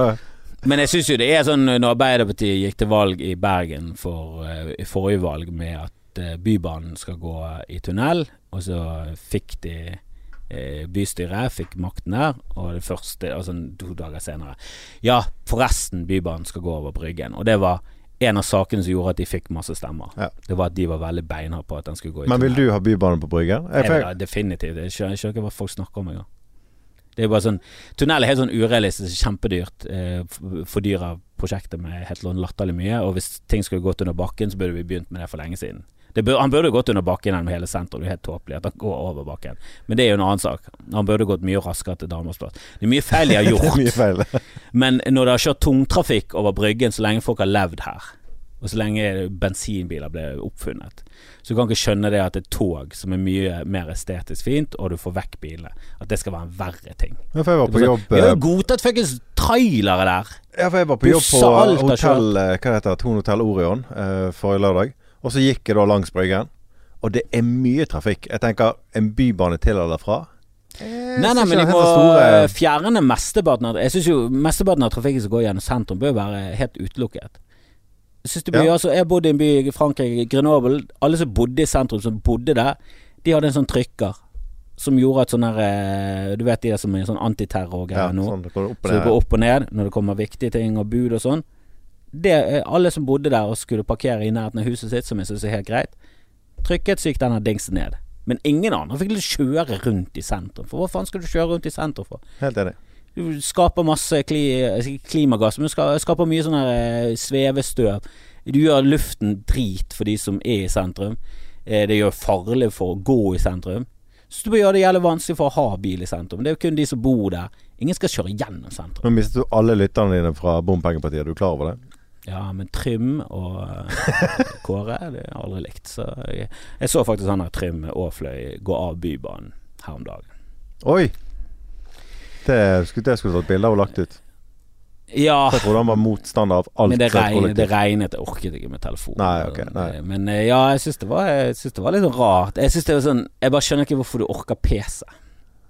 Men jeg syns jo det er sånn når Arbeiderpartiet gikk til valg i Bergen for eh, i forrige valg med at eh, Bybanen skal gå i tunnel, og så fikk de eh, bystyret fikk makten der, og det første Altså to dager senere Ja, forresten, Bybanen skal gå over Bryggen. Og det var en av sakene som gjorde at de fikk masse stemmer. Ja. Det var at de var veldig beinharde på at den skulle gå i Men vil tunnel. du ha Bybanen på Bryggen? Jeg, Jeg vil ha definitivt. Jeg skjønner ikke hva folk snakker om engang. Det er bare sånn Tunnel er helt sånn urealistisk, kjempedyrt. Eh, Fordyra prosjektet med helt sånn latterlig mye. Og hvis ting skulle gått under bakken, så burde vi begynt med det for lenge siden. Det bør, han burde gått under bakken gjennom hele sentrum. Det er helt tåpelig at han går over bakken. Men det er jo en annen sak. Han burde gått mye raskere til Danmarksplass. Det er mye feil de har (laughs) det er gjort. mye feil. Men når det har kjørt tungtrafikk over Bryggen så lenge folk har levd her, Og så lenge bensinbiler ble oppfunnet. Så du kan ikke skjønne det at et tog som er mye mer estetisk fint, og du får vekk bilene, at det skal være en verre ting. Ja, for jeg var på jobb Vi har eh, jo godtatt fuckings trailere der! Ja, for jeg var på jobb på hotell eh, Hva heter det? Thon hotell Orion uh, forrige lørdag. Og så gikk jeg da langs Bryggen. Og det er mye trafikk. Jeg tenker en bybane til eller fra. Eh, Nei, nei, men de må store- fjerne mesteparten av Jeg syns jo mesteparten av trafikken som går gjennom sentrum, bør være helt utelukket. Synes Ja. altså, jeg bodde i en by i Frankrike, Grenoble. Alle som bodde i sentrum, som bodde der, de hadde en sånn trykker som gjorde at sånn der eh, Du vet de der som er sånn antiterror-greier ja, nå? sånn, Så du det går opp og ned når det kommer viktige ting og bud og sånn. Det, eh, alle som bodde der og skulle parkere i nærheten av huset sitt, som jeg synes er helt greit, trykket så gikk denne dingsen ned. Men ingen andre fikk kjøre rundt i sentrum. For hva faen skal du kjøre rundt i sentrum for? Helt enig. Du skaper masse kli, klimagass, men du skaper mye sånn svevestøv. Du gjør luften drit for de som er i sentrum. Eh, Det gjør farlig for å gå i sentrum. Så du bør gjøre det jævlig vanskelig for å ha bil i sentrum. Det er jo kun de som bor der. Ingen skal kjøre gjennom sentrum. Men mistet du alle lytterne dine fra Bompengepartiet. Er du klar over det? Ja, men Trym og eh, (laughs) Kåre det har jeg aldri likt. Så jeg, jeg så faktisk han der Trym Aafløy gå av Bybanen her om dagen. Oi! Det skulle, jeg skulle tatt bilde av og lagt ut. Ja, Jeg trodde han var motstander av alt men det, regn, det regnet. Jeg orket ikke med telefon. Nei, ok, nei. Men eh, ja, jeg syns det, det var litt rart. Jeg synes det var sånn Jeg bare skjønner ikke hvorfor du orker PC.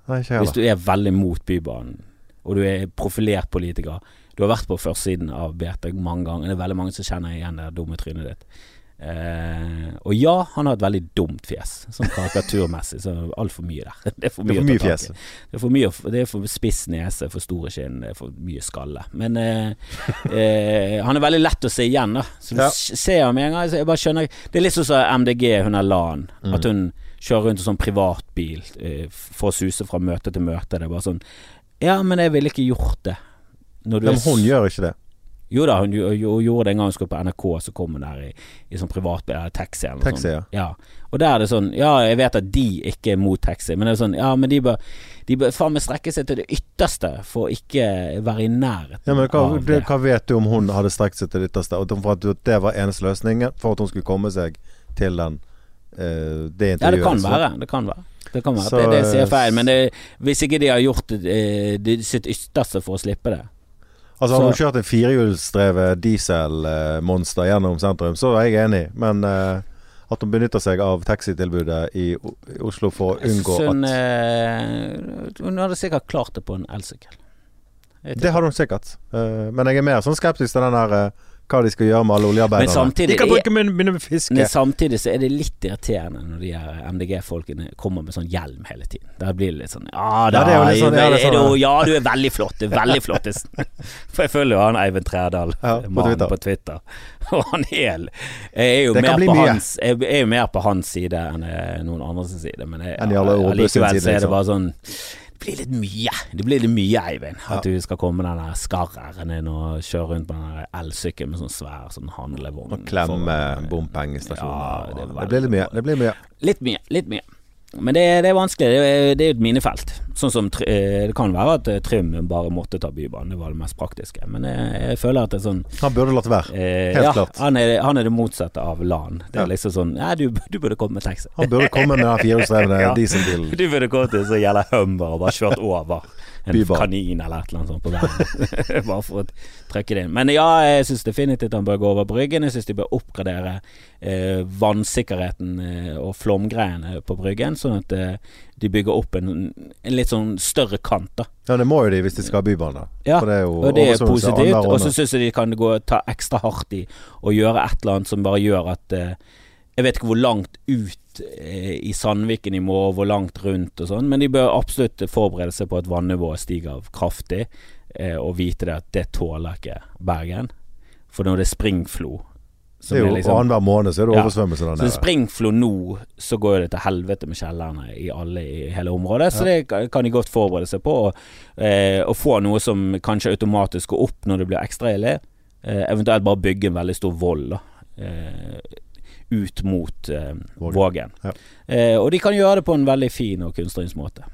Nei, ikke Hvis du er veldig mot Bybanen, og du er profilert politiker. Du har vært på førstesiden av BT mange ganger. Det er veldig mange som kjenner igjen det dumme trynet ditt. Eh, og ja, han har et veldig dumt fjes, sånn karikaturmessig. Så altfor mye der. (laughs) Det er for Det mye, er for mye fjes. Det er for mye Det er for spiss nese, for store kinn, det er for mye skalle. Men eh, (laughs) eh, han er veldig lett å se igjen, da. Så du Ja. ser ham med en gang. Så jeg bare skjønner Det er litt sånn som MDG, hun er LAN. Mm. At hun kjører rundt i sånn privatbil eh, for å suse fra møte til møte. Det er bare sånn Ja, men jeg ville ikke gjort det. Når du men hun gjør ikke det. Jo da, hun, gjo- gjorde det en gang hun skulle på NRK, så kom hun der i, i sånn privatbil, eller taxi eller noe Taxi, sånt. ja. Ja. Og der er det sånn Ja, jeg vet at de ikke er mot taxi, men det er sånn Ja, men de bør De bør faen meg strekke seg til det ytterste for å ikke være i nærheten Ja, men hva, av det, det. hva vet du om hun hadde strekt seg til det ytterste? Og for at det var eneste løsningen for at hun skulle komme seg til den uh, det intervjuet? Ja, det kan være. Det kan være. Det kan være Så, det, det sier eh, feil, men det, hvis ikke de har gjort eh, de, sitt ytterste for å slippe det Altså Hadde hun kjørt en firehjulsdrevet dieselmonster gjennom sentrum, så er jeg enig. Men uh, at hun benytter seg av taxitilbudet i, Oslo for å unngå hun, at eh, hun hadde sikkert klart det på en elsykkel. Det hadde hun sikkert. uh, men jeg er mer sånn skeptisk til den der eh, hva de skal gjøre med alle Men oljearbeiderne. samtidig de kan er- bruke munn, begynne med fiske. Men samtidig så er det litt irriterende når de her MDG-folkene kommer med sånn hjelm hele tiden. Da blir det litt sånn Ja da, Ja, det er jo sånn- er, det sånn, er sånn- du, ja du er veldig flott. Du er veldig flott. (laughs) For jeg følger jo han Eivind Trædal, Ja, på mannen Twitter. på Twitter. (laughs) Og han er Jeg er jo mer på hans Jeg er jo mer på hans side enn eh, noen andres side. Men jeg, ja, allikevel så er det liksom. bare sånn det blir litt mye. Det blir litt mye, Eivind. At du skal komme med den der skarreren din og kjøre rundt på den elsykkelen med sånn svær sånn handlevogn. Og klemme bompengestasjoner. Ja, det det, blir litt mye. Det blir mye. Litt mye, litt mye. Men det, det er vanskelig. Det er, jo et minefelt. Sånn som eh, Det kan være at eh, Trym bare måtte ta Bybanen, det var det mest praktiske. Men jeg, jeg føler at det er sånn Han burde latt være. eh, Helt ja, klart. Han er, han er det motsatte av LAN. Det er Ja. liksom sånn Ja, du, du burde komme med taxi. Han burde komme med den firehjulsdrevne (laughs) Ja. dieselbilen. Du burde kommet til så gjelder Humber og bare kjørt over en Bybar. kanin eller et eller annet sånt på veien. (laughs) bare for å trykke det inn. Men ja, jeg syns definitivt han bør gå over Bryggen. Jeg syns de bør oppgradere eh, vannsikkerheten eh, og flomgreiene på Bryggen, sånn at eh, de bygger opp en, en litt sånn større kant, da. Ja, det må jo de hvis de skal ha bybane. Ja, det Og det er positivt. Og så syns jeg de kan gå ta ekstra hardt i og gjøre et eller annet som bare gjør at eh, Jeg vet ikke hvor langt ut eh, i Sandviken de må, hvor langt rundt og sånn, men de bør absolutt forberede seg på at vannivået stiger kraftig, eh, og vite det at det tåler ikke Bergen. For når det er springflo som Det er jo liksom- Annenhver måned så er det Ja. der der så springflo nå, så går det til helvete med kjellerne i alle i hele området. Så det kan- de godt forberede seg på. Å eh, få noe som kanskje automatisk går opp når det blir ekstra ille. Eh, eventuelt bare bygge en veldig stor vold. eh, ut mot eh, Vågen. Ja. Eh, og de kan gjøre det på en veldig fin og kunstnerisk måte.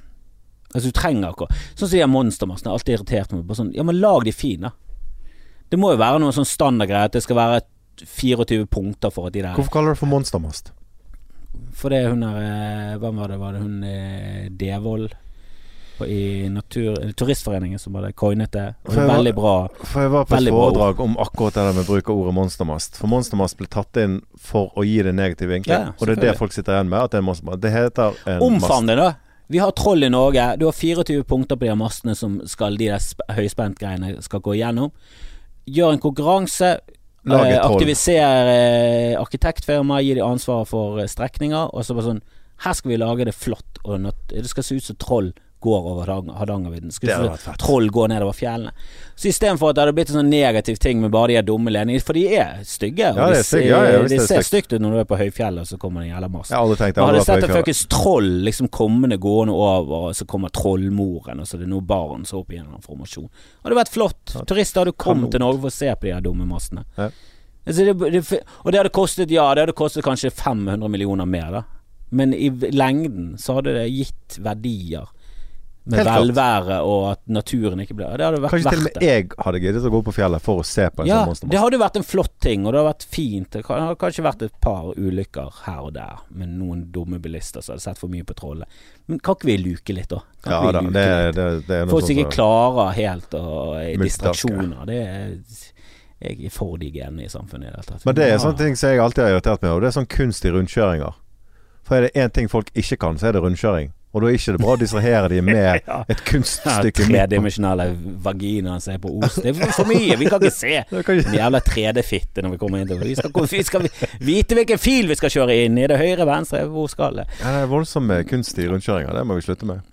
Altså du trenger ikke Sånn som de monstermassene alltid irritert meg. Sånn, ja, men lag de fine. Det må jo være noen sånn standardgreier at det skal være 24 punkter for at de der Hvorfor kaller du det for monstermast? For det hun er eh, Hvem var det? Var det hun Devold i natur, Turistforeningen som hadde coinet det? Og var- veldig bra. For jeg var på et foredrag om akkurat det der med bruk av ordet monstermast. For monstermast ble tatt inn for å gi det negativ vinkling. Ja, og det er det folk sitter igjen med. At det er monstermast. Det heter en Omfavn det, da. Vi har troll i Norge. Du har 24 punkter på de mastene som skal de der sp- høyspentgreiene skal gå igjennom. Gjør en konkurranse. Eh. Aktiviser eh, arkitektfirma, gi de ansvaret for eh, strekninger. Og så bare sånn Her skal vi lage det flott, og det skal se ut som troll går over Hardangervidda. Det vært fett. troll går nedover fjellene. Så istedenfor at det hadde blitt en sånn negativ ting med bare de her dumme ledningene, for de er stygge. og Ja, det er ser- Ja, ja, de det ser stygt. ut når du er på høyfjellet, og så kommer det en jævla mast. Tenkt Man hadde sett en fuckings troll liksom kommende gående over, og så kommer trollmoren, og så er det noen barn som er oppe i en eller annen formasjon. Hadde vært flott. Turister hadde kommet til Norge for å se på de her dumme mastene. Altså, det, det, og det hadde kostet, ja, det hadde kostet kanskje 500 millioner mer, da. Men i lengden så hadde det gitt verdier. Med Helt velvære og at naturen ikke ble Det hadde vært Kanskje til og med jeg hadde giddet å gå på fjellet for å se på en Ja, sånn det hadde vært en flott ting, og det hadde vært fint. Det hadde kanskje vært et par ulykker her og der med noen dumme bilister som hadde sett for mye på trollet. Men kan ikke vi luke litt, da? Kan Ja da, det, det, det er noe Folk som ikke klarer helt er distraksjoner. Det er Jeg er for de genene i samfunnet i det hele tatt. Men det er sånne ting som jeg alltid har irritert meg over. Det er sånn kunst i rundkjøringer. For er det én ting folk ikke kan, så er det rundkjøring. Og da er ikke det bra å distrahere de (laughs) med Ja. et kunststykke Ja. Tredimensjonale vaginaer som er på ost. Det er for mye, vi kan ikke se. (laughs) Det Den jævla 3D-fitte når vi kommer inn vi skal, vi skal vite hvilken fil vi skal kjøre inn i. Det høyre, venstre, hvor skal det? Ja, det er voldsomme kunstige rundkjøringer. Det må vi slutte med.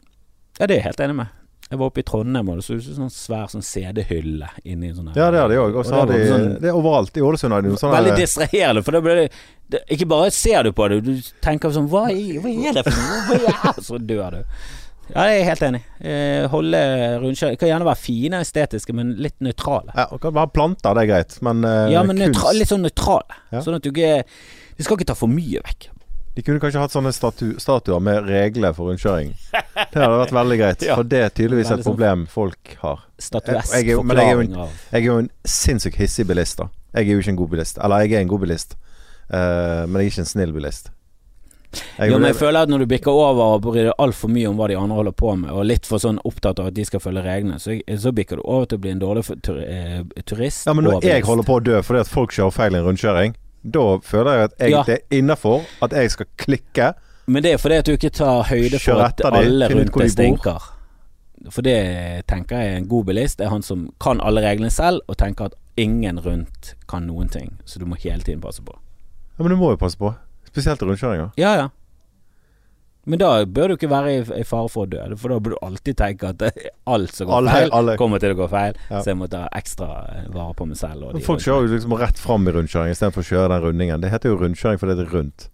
Ja, det er jeg helt enig med. Jeg var oppe i Trondheim, og det så ut som en sånn svær sånn CD-hylle inni en sånn Ja, det har de òg. Og så har det de sånn- Det er overalt. I Ålesund har de noe sånn Veldig distraherende, for da blir det, det Ikke bare ser du på det, du tenker sånn Hva, hva er det for noe? Så dør du. Ja, jeg er helt enig. Eh, holde rundkjøring Kan gjerne være fine estetiske, men litt nøytrale. Ja, og kan være planter, det er greit, men eh, Ja, men kunst Nøytral, litt sånn nøytrale. Ja. Sånn at du ikke Vi skal ikke ta for mye vekk. De kunne kanskje hatt sånne statu statuer med regler for rundkjøring. Det hadde vært veldig greit, (laughs) Ja. for det er tydeligvis et problem folk har. Statuesk Jeg- jeg er men jeg er en- Jeg er jo en sinnssykt hissig bilist, da. Jeg er jo ikke en god bilist. Eller jeg er en god bilist, uh, men jeg er ikke en snill bilist. Jeg, Jo, men jeg føler at når du bikker over og bryr deg altfor mye om hva de andre holder på med, og litt for sånn opptatt av at de skal følge reglene, så, så bikker du over til å bli en dårlig tur, eh, turist. ja, men når jeg holder på å dø fordi at folk kjører feil i en rundkjøring, da føler jeg at jeg, Ja. det er innafor at jeg skal klikke. Men det er fordi at du ikke tar høyde for at de, alle rundt deg stinker. For det tenker jeg en god bilist Det er han som kan alle reglene selv, og tenker at ingen rundt kan noen ting. Så du må hele tiden passe på. Ja, Men du må jo passe på. Spesielt rundkjøringer. Ja, ja. Men da bør du ikke være i, fare for å dø, for da bør du alltid tenke at alt som går Alle- feil, alle- kommer til å gå feil. Ja. Så jeg må ta ekstra eh, vare på meg selv. Folk kjører jo liksom rett fram i rundkjøring istedenfor å kjøre den rundingen. Det heter jo rundkjøring fordi det er rundt.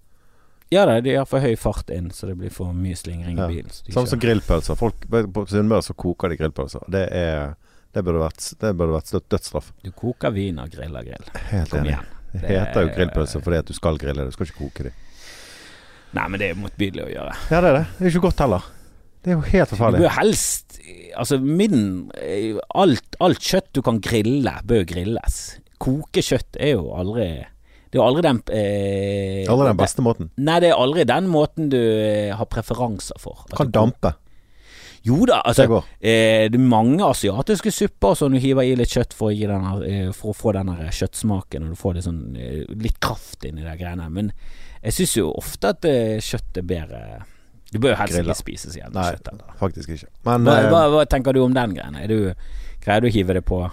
Ja da, de har for høy fart inn, så det blir for mye slingring Ja. i bilen. Samme som grillpølser. Folk, på Sunnmøre så koker de grillpølser. Det er Det burde vært, det burde vært dødsstraff. Du koker vin og griller grill. Helt enig. Det heter jo grillpølser fordi at du skal grille. Du skal ikke koke de. Nei, men det er motbydelig å gjøre. Ja, det er det. Det er ikke godt heller. Det er jo helt Du bør helst Altså min alt, alt kjøtt du kan grille, bør grilles. Koke kjøtt er jo aldri Det er aldri den eh, Aldri den beste måten. Nei, det er aldri den måten du eh, har preferanser for. Du Kan dampe. Jo da, altså eh, Det er mange asiatiske supper som du hiver i litt kjøtt for å, gi den eh, for å få den kjøttsmaken, og du får litt sånn eh, litt kraft inn i de greiene. Men jeg syns jo ofte at eh, kjøtt er bedre Du bør jo helst Grilla. ikke spise så jævlig Nei, kjøtt. Eller. faktisk ikke. Men Hva, eh, hva, hva tenker du om den greien? Er greier du å hive det på?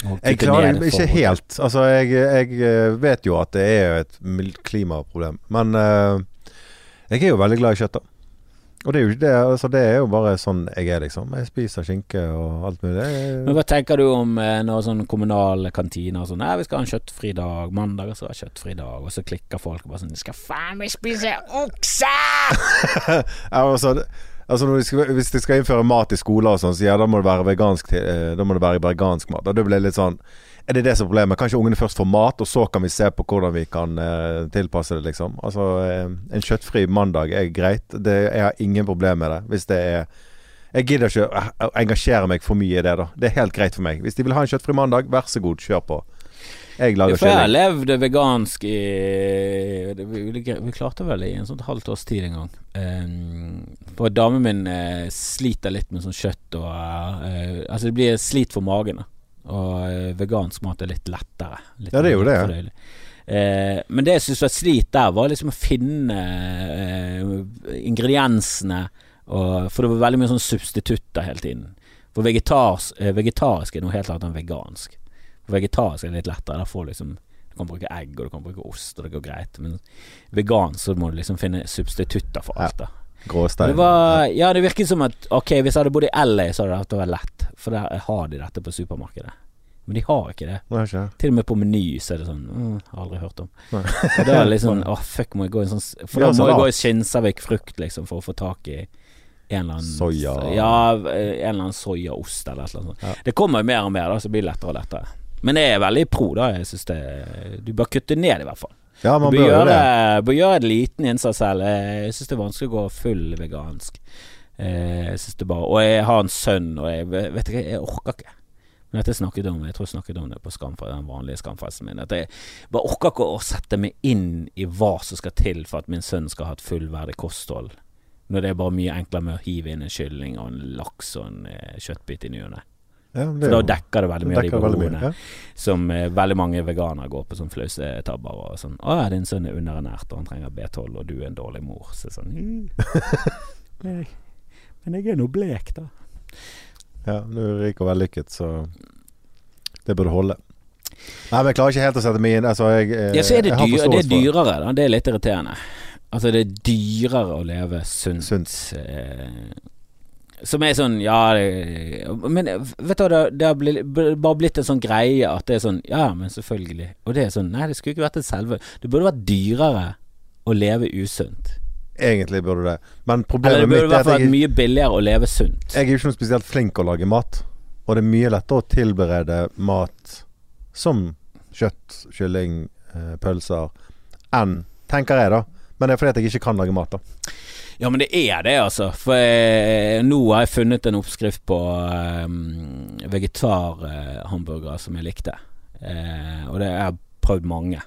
jeg klarer det ikke helt. Altså, jeg, jeg eh, vet jo at det er et klimaproblem. Men uh, jeg er jo veldig glad i kjøtt, da. Og det er jo ikke det, altså, det er jo bare sånn jeg er, liksom. Jeg spiser skinke og alt mulig. Men hva tenker du om eh, når sånn kommunale kantiner sånn Nei, vi skal ha en kjøttfri dag. Mandag skal ha kjøttfri dag. Og så klikker folk og bare sånn skal faen meg spise okse! (laughs) Altså, altså de skal, hvis de skal innføre mat i skoler og sånn, så ja, da må det være vegansk eh, Da må det være vegansk mat. Og det blir litt sånn Er det det som er problemet? Kanskje ungene først får mat, og så kan vi se på hvordan vi kan eh, tilpasse det, liksom. Altså, eh, en kjøttfri mandag er greit. Det, jeg har ingen problem med det. Hvis det er Jeg gidder ikke å engasjere meg for mye i det, da. Det er helt greit for meg. Hvis de vil ha en kjøttfri mandag, vær så god, kjør på. Jeg lager For jeg har levd vegansk i det, vi, vi klarte vel i en sånn halvt års tid en gang. Um, for damen min uh, sliter litt med sånn kjøtt og uh, Altså det blir slit for magen. Da. Og eh, vegansk mat er litt lettere. Litt Ja, det er jo det. Ja. Eh, men det jeg syns var slit der, var liksom å finne eh, ingrediensene. Og, for det var veldig mye sånn substitutter hele tiden. For vegetars, eh, vegetarisk er noe helt annet enn vegansk. For vegetarisk er det litt lettere. Der får du liksom Du kan bruke egg, og du kan bruke ost, og det går greit. Men vegansk så må du liksom finne substitutter for alt. da Gråstein. det var, ja, det virket som at Ok, hvis jeg hadde bodd i LA, så hadde det vært lett. For der har de dette på supermarkedet. Men de har ikke det. Nei, ikke. Til og med på Meny så er det sånn mm, aldri hørt om. Nei. Og da er det litt sånn (laughs) Å, fuck, må jeg gå i en sånn For Ja, da må jeg gå i Skinsavik frukt, liksom, for å få tak i en eller annen Soya. Ja, en eller annen soyaost eller et eller annet sånt. Ja. Det kommer jo mer og mer, da, så blir det lettere og lettere. Men jeg er veldig pro, da. Jeg syns det Du bør kutte ned, i hvert fall. Ja, man bør gjøre, det. bør gjøre en liten innsats selv. Jeg syns det er vanskelig å gå full vegansk. Eh, Jeg synes det bare Og jeg har en sønn, og jeg vet ikke, jeg orker ikke. Men dette snakket om Jeg tror jeg snakket om det på Skamfest, den vanlige Skamfesten min. At jeg bare orker ikke å sette meg inn i hva som skal til for at min sønn skal ha et fullverdig kosthold. Når det er bare mye enklere med å hive inn en kylling og en laks og en eh, kjøttbit i ny og ne. Ja, det For da dekker det veldig mye av de behovene ja. som eh, veldig mange veganere går på sånn flause tabber og sånn 'Å ja, din sønn er underernært, og han trenger B12, og du er en dårlig mor'. Så sånn (laughs) «Mm. Men jeg er nå blek, da. Ja, du er rik og vellykket, så det burde holde. Nei, men jeg klarer ikke helt å sette meg inn Altså, jeg, jeg, Ja, så er det, dyr, det er dyrere, da. Det er litt irriterende. Altså, det er dyrere å leve sunt. Sunt. Eh, som er sånn Ja, men vet du hva, det, har bare blitt en sånn greie at det er sånn Ja, men selvfølgelig. Og det er sånn Nei, det skulle ikke vært det selve. Det burde vært dyrere å leve usunt. Egentlig burde det. Men problemet mitt er at Det burde vært jeg, mye billigere å leve sunt. jeg er jo ikke noe spesielt flink å lage mat. Og det er mye lettere å tilberede mat som kjøtt, kylling, eh, pølser enn Tenker jeg, da. Men det er fordi at jeg ikke kan lage mat, da. Ja, men det er det, altså. For eh, nå har jeg funnet en oppskrift på eh, vegetarhamburgere som jeg likte. Eh, og det jeg har prøvd mange.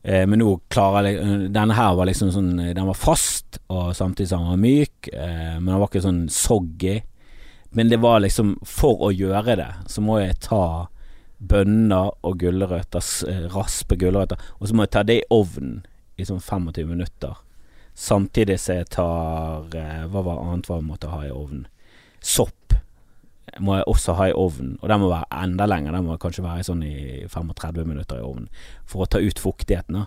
Eh, men nå klarer jeg Denne her var liksom sånn Den var fast, og samtidig som den var myk. Men den var ikke sånn soggy. Men det var liksom For å gjøre det, så må jeg ta bønner og gulrøtter, raspe gulrøtter, og så må jeg ta det i ovnen i sånn 25 minutter. Samtidig som jeg tar eh, Hva var annet hva jeg måtte ha i ovnen? Sopp må jeg også ha i ovnen, og den må være enda lenger. Den må kanskje være sånn i 35 minutter i ovnen for å ta ut fuktigheten. da.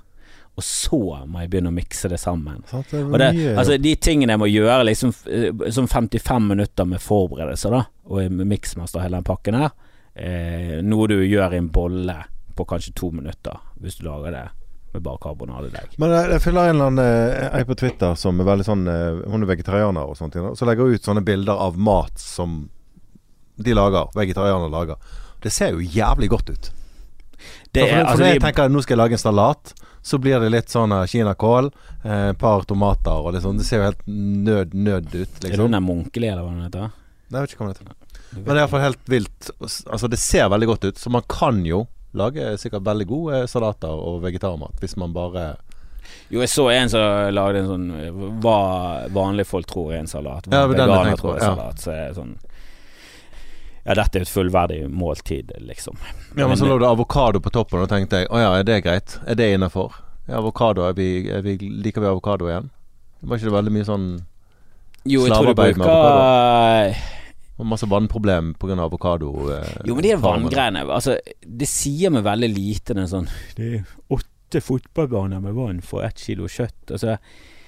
Og så må jeg begynne å mikse det sammen. Det det, altså De tingene jeg må gjøre, liksom eh, sånn 55 minutter med forberedelser, da, og miksmaster hele den pakken her, eh, noe du gjør i en bolle på kanskje to minutter, hvis du lager det med bare karbonadedeig. Men jeg, jeg følger en eller annen eh, ei på Twitter som er veldig sånn eh, Hun er vegetarianer og sånt. Så legger hun ut sånne bilder av mat som de lager. Vegetarianere lager. Det ser jo jævlig godt ut. Det for, er, for altså, når jeg tenker at nå skal jeg lage en salat, så blir det litt sånn kinakål, et eh, par tomater og litt sånn. Det ser jo helt nød, nød ut, er det liksom. der Munkeli, eller hva den heter? Nei, jeg vet ikke hva den heter. Men det er iallfall helt vilt. Altså, det ser veldig godt ut, så man kan jo lage sikkert veldig gode salater og vegetarmat hvis man bare Jo, jeg så en som lagde en sånn Hva vanlige folk tror er en salat. Hva Ja, veganere tror er ja. salat. Så er sånn Ja, dette er et fullverdig måltid, liksom. Ja, men så lå det avokado på toppen, og tenkte jeg å ja, er det greit? Er det innafor? Ja, avokado, er vi, er vi, liker vi avokado igjen? Var ikke det veldig mye sånn slavearbeid med avokado? Jo, jeg tror du bruker og Masse vannproblem pga. avokado? Eh, Jo, men de er vanngreiene Altså, det sier meg veldig lite når sånn Det er åtte fotballbaner med vann for ett kilo kjøtt. Altså,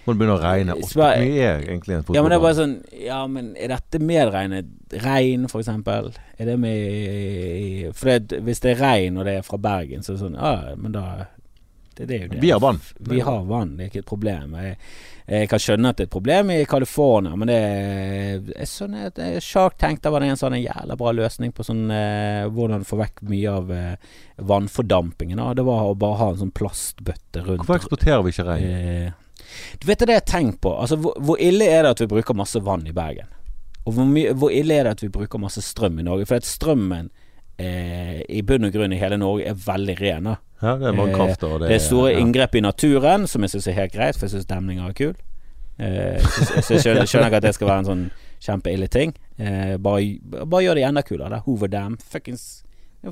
Må det begynne å regne? Hvor mye er egentlig en ja, men det er bare sånn Ja, men er dette medregnet regn, for eksempel? Er det med For det, hvis det er regn, og det er fra Bergen, så er det sånn Ja, men da det, det. Vi har vann. Vi har vann, det er ikke et problem. Jeg, jeg kan skjønne at det er et problem i California, men det er, sånn at Shark Tank der var det en sånn en jævla bra løsning på sånn eh, hvordan få vekk mye av eh, vannfordampingen. Da. Det var å bare ha en sånn plastbøtte rundt. Hvorfor eksporterer vi ikke regn? Eh, du vet det jeg har tenkt på? Altså, hvor, hvor ille er det at vi bruker masse vann i Bergen? Og hvor, mye- hvor ille er det at vi bruker masse strøm i Norge? For at strømmen eh, i bunn og grunn i hele Norge er veldig ren. Ja, det er Eh, vannkrafter og det Det er store ja. inngrep i naturen, som jeg syns er helt greit, for jeg syns demninger er kul. Eh, så, jeg skjønner, skjønner ikke at det skal være en sånn kjempeille ting. Eh, bare, bare gjør det enda kulere. Er Hoover Dam. Fuckings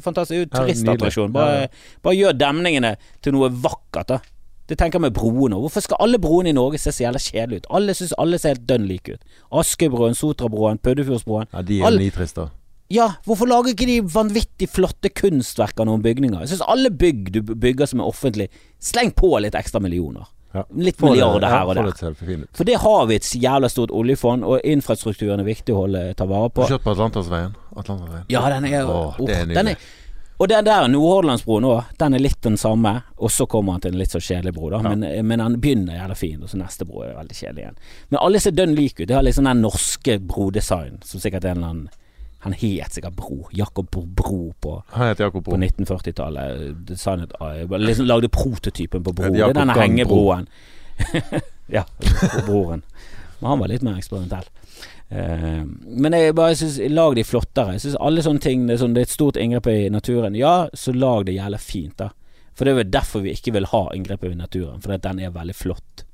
fantastisk. Turistattraksjon. Bare, bare gjør demningene til noe vakkert, da. Det tenker jeg med broene. Hvorfor skal alle broene i Norge se så jævla kjedelige ut? Alle syns alle ser helt dønn like ut. Askebroen, Sotrabroen, Puddefjordsbroen. ja, de er nitriste. Ja, hvorfor lager ikke de vanvittig flotte kunstverk av noen bygninger? Jeg syns alle bygg du bygger som er offentlig, sleng på litt ekstra millioner. Ja. Litt Få det- milliarder her og der. det. For det har vi et jævla stort oljefond, og infrastrukturen er viktig å holde, ta vare på. du kjørt på Atlanterhavsveien? Atlantersveien. Ja, den er Åh, det er nydelig. Og den der Nordhordlandsbroen òg, den er litt den samme, og så kommer han til en litt så kjedelig bro, da. Ja. Men, men han begynner jævla fin, og så neste bro er veldig kjedelig igjen. Men alle ser dønn like ut. De har liksom den norske brodesign, som sikkert er en eller annen Han het sikkert Bro. Jakob Bro, på på 1940-tallet. Designet liksom Lagde prototypen på bro. Det er denne hengebroen. (laughs) ja, broren. Men han var litt mer eksperimentell. Uh, men jeg bare synes lag de flottere. Jeg synes alle sånne ting det er, sånn, det er et stort inngrep i naturen. Ja, så lag det jævla fint, da. For det er vel derfor vi ikke vil ha inngrep i naturen. For den er veldig flott.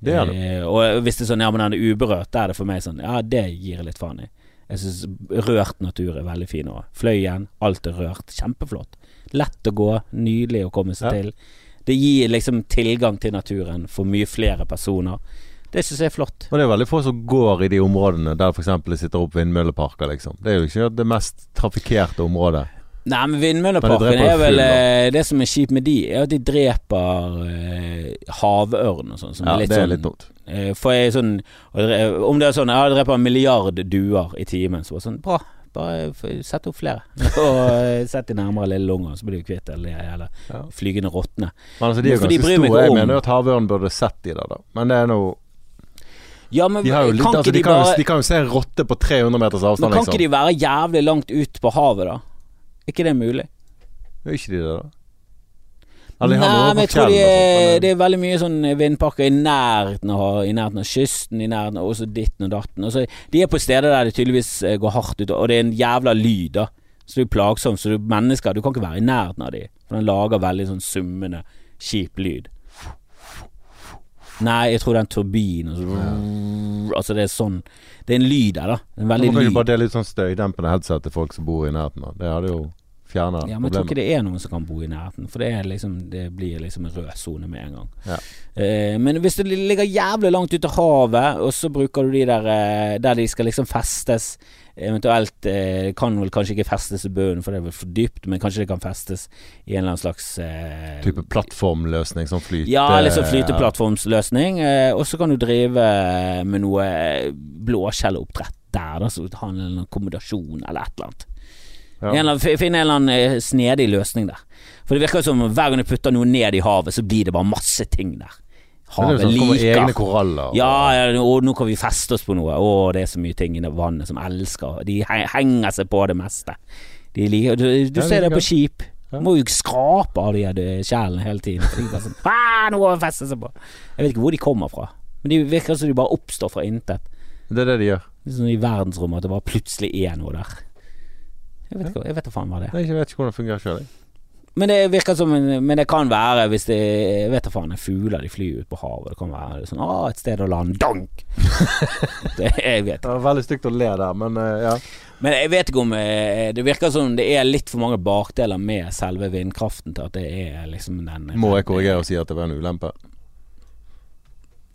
Det er det. Uh, og hvis det er sånn ja, men den er uberørt, da er det for meg sånn Ja, det gir jeg litt faen i. Jeg syns rørt natur er veldig fin òg. Fløyen, alt er rørt. Kjempeflott. Lett å gå, nydelig å komme seg Ja. til. Det gir liksom tilgang til naturen for mye flere personer. Det syns jeg er flott. Og det er veldig få som går i de områdene der f.eks. det sitter opp vindmølleparker, liksom. Det er jo ikke det mest trafikkerte området. Nei, men Vindmølleparken er vel fugler. eh, Det som er kjipt med de, er at de dreper eh, havørn og sånn. Som Ja, er det er sånn, litt dumt. Eh, For jeg sånn Om det er sånn Jeg dreper en milliard duer i timen, så var det sånn Bra, bare sett opp flere. (laughs) og eh, sett de nærmere lille lungene så blir du kvitt alle de Ja. flygende rottene. Men altså, de er jo ganske store. Jeg mener jo at havørn burde sett de der, da. Men det er noe Ja, men De, jo litt, kan altså, de, de kan jo, bare de kan jo se en rotte på 300 meters avstand. Men kan liksom. ikke de være jævlig langt ut på havet, da? Er ikke det mulig? Gjør ikke de det, da? Nei, men jeg tror de er, men, det er veldig mye sånn vindparker i nærheten av, i nærheten av kysten, i nærheten av også ditten og datten. Også, de er på steder der det tydeligvis eh, går hardt ut, og det er en jævla lyd, da. Så det er plagsomt. Så du, mennesker Du kan ikke være i nærheten av de, for den lager veldig sånn summende, kjip lyd. Nei, jeg tror det er en turbin og så, Altså, det er sånn Det er en lyd der, da. En veldig lyd. bare dele ut sånn støydempende headset til folk som bor i nærheten. da. Det hadde jo fjerna Ja, men jeg tror ikke det er noen som kan bo i nærheten, for det, er liksom, det blir liksom en rød sone med en gang. Ja. Eh, men hvis det ligger jævlig langt ute av havet, og så bruker du de der eh, der de skal liksom festes Eventuelt eh, kan vel kanskje ikke festes i bunnen, for det er vel for dypt, men kanskje det kan festes i en eller annen slags eh, Type plattformløsning, som flyter Ja, liksom flyteplattformsløsning. Eh, og så kan du drive med noe eh, blåskjelloppdrett der, da, så ha en kombinasjon eller et eller annet. Ja. En eller Finne en eller annen eh, snedig løsning der. For det virker som hver gang du putter noe ned i havet, så blir det bare masse ting der. Havet sånn, liker egne koraller. og- Ja, ja, og nå kan vi feste oss på noe. Å, det er så mye ting i det vannet som elsker De henger seg på det meste. De liker Du, du Ja, ser det på skip. Ja. Må jo skrape av de kjælene hele tiden. Sånn, (laughs) nå må vi feste seg på. Jeg vet ikke hvor de kommer fra. Men de virker som de bare oppstår fra intet. Det er det de gjør. Det er sånn i verdensrommet at det bare plutselig er noe der. Jeg vet ikke, jeg vet da faen hva det er. Jeg vet ikke hvordan det fungerer sjøl. Men det virker som Men det kan være, hvis det Jeg vet da faen, det er fugler de flyr ut på havet. Det kan være sånn Å, et sted å lande. Dank! (laughs) det, jeg vet Det var veldig stygt å le der, men eh, ja. Men jeg vet ikke om eh, Det virker som det er litt for mange bakdeler med selve vindkraften til at det er liksom den Må jeg korrigere og si at det var en ulempe?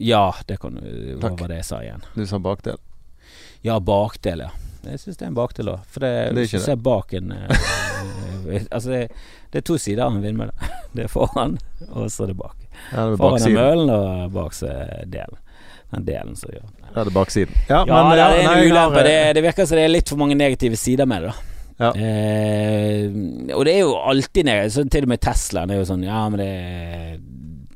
Ja, det kan du Hva Takk. var det jeg sa igjen? Du sa bakdel. Ja, bakdel, ja. Jeg syns det er en bakdel òg. For det, Det er hvis ikke du ser bak en eh, (laughs) Altså, det, det er to sider av en vindmølle. (laughs) Det er foran, og så er det bak. Ja, det er Foran er møllen, og bak så er delen. Den delen som gjør Ja, det er baksiden. Ja, Ja, men det er en nei, ulempe. Det, eh, det virker som det er litt for mange negative sider med det, da. Ja. Eh, og det er jo alltid negativt. Så til og med Teslaen er jo sånn Ja, men det er,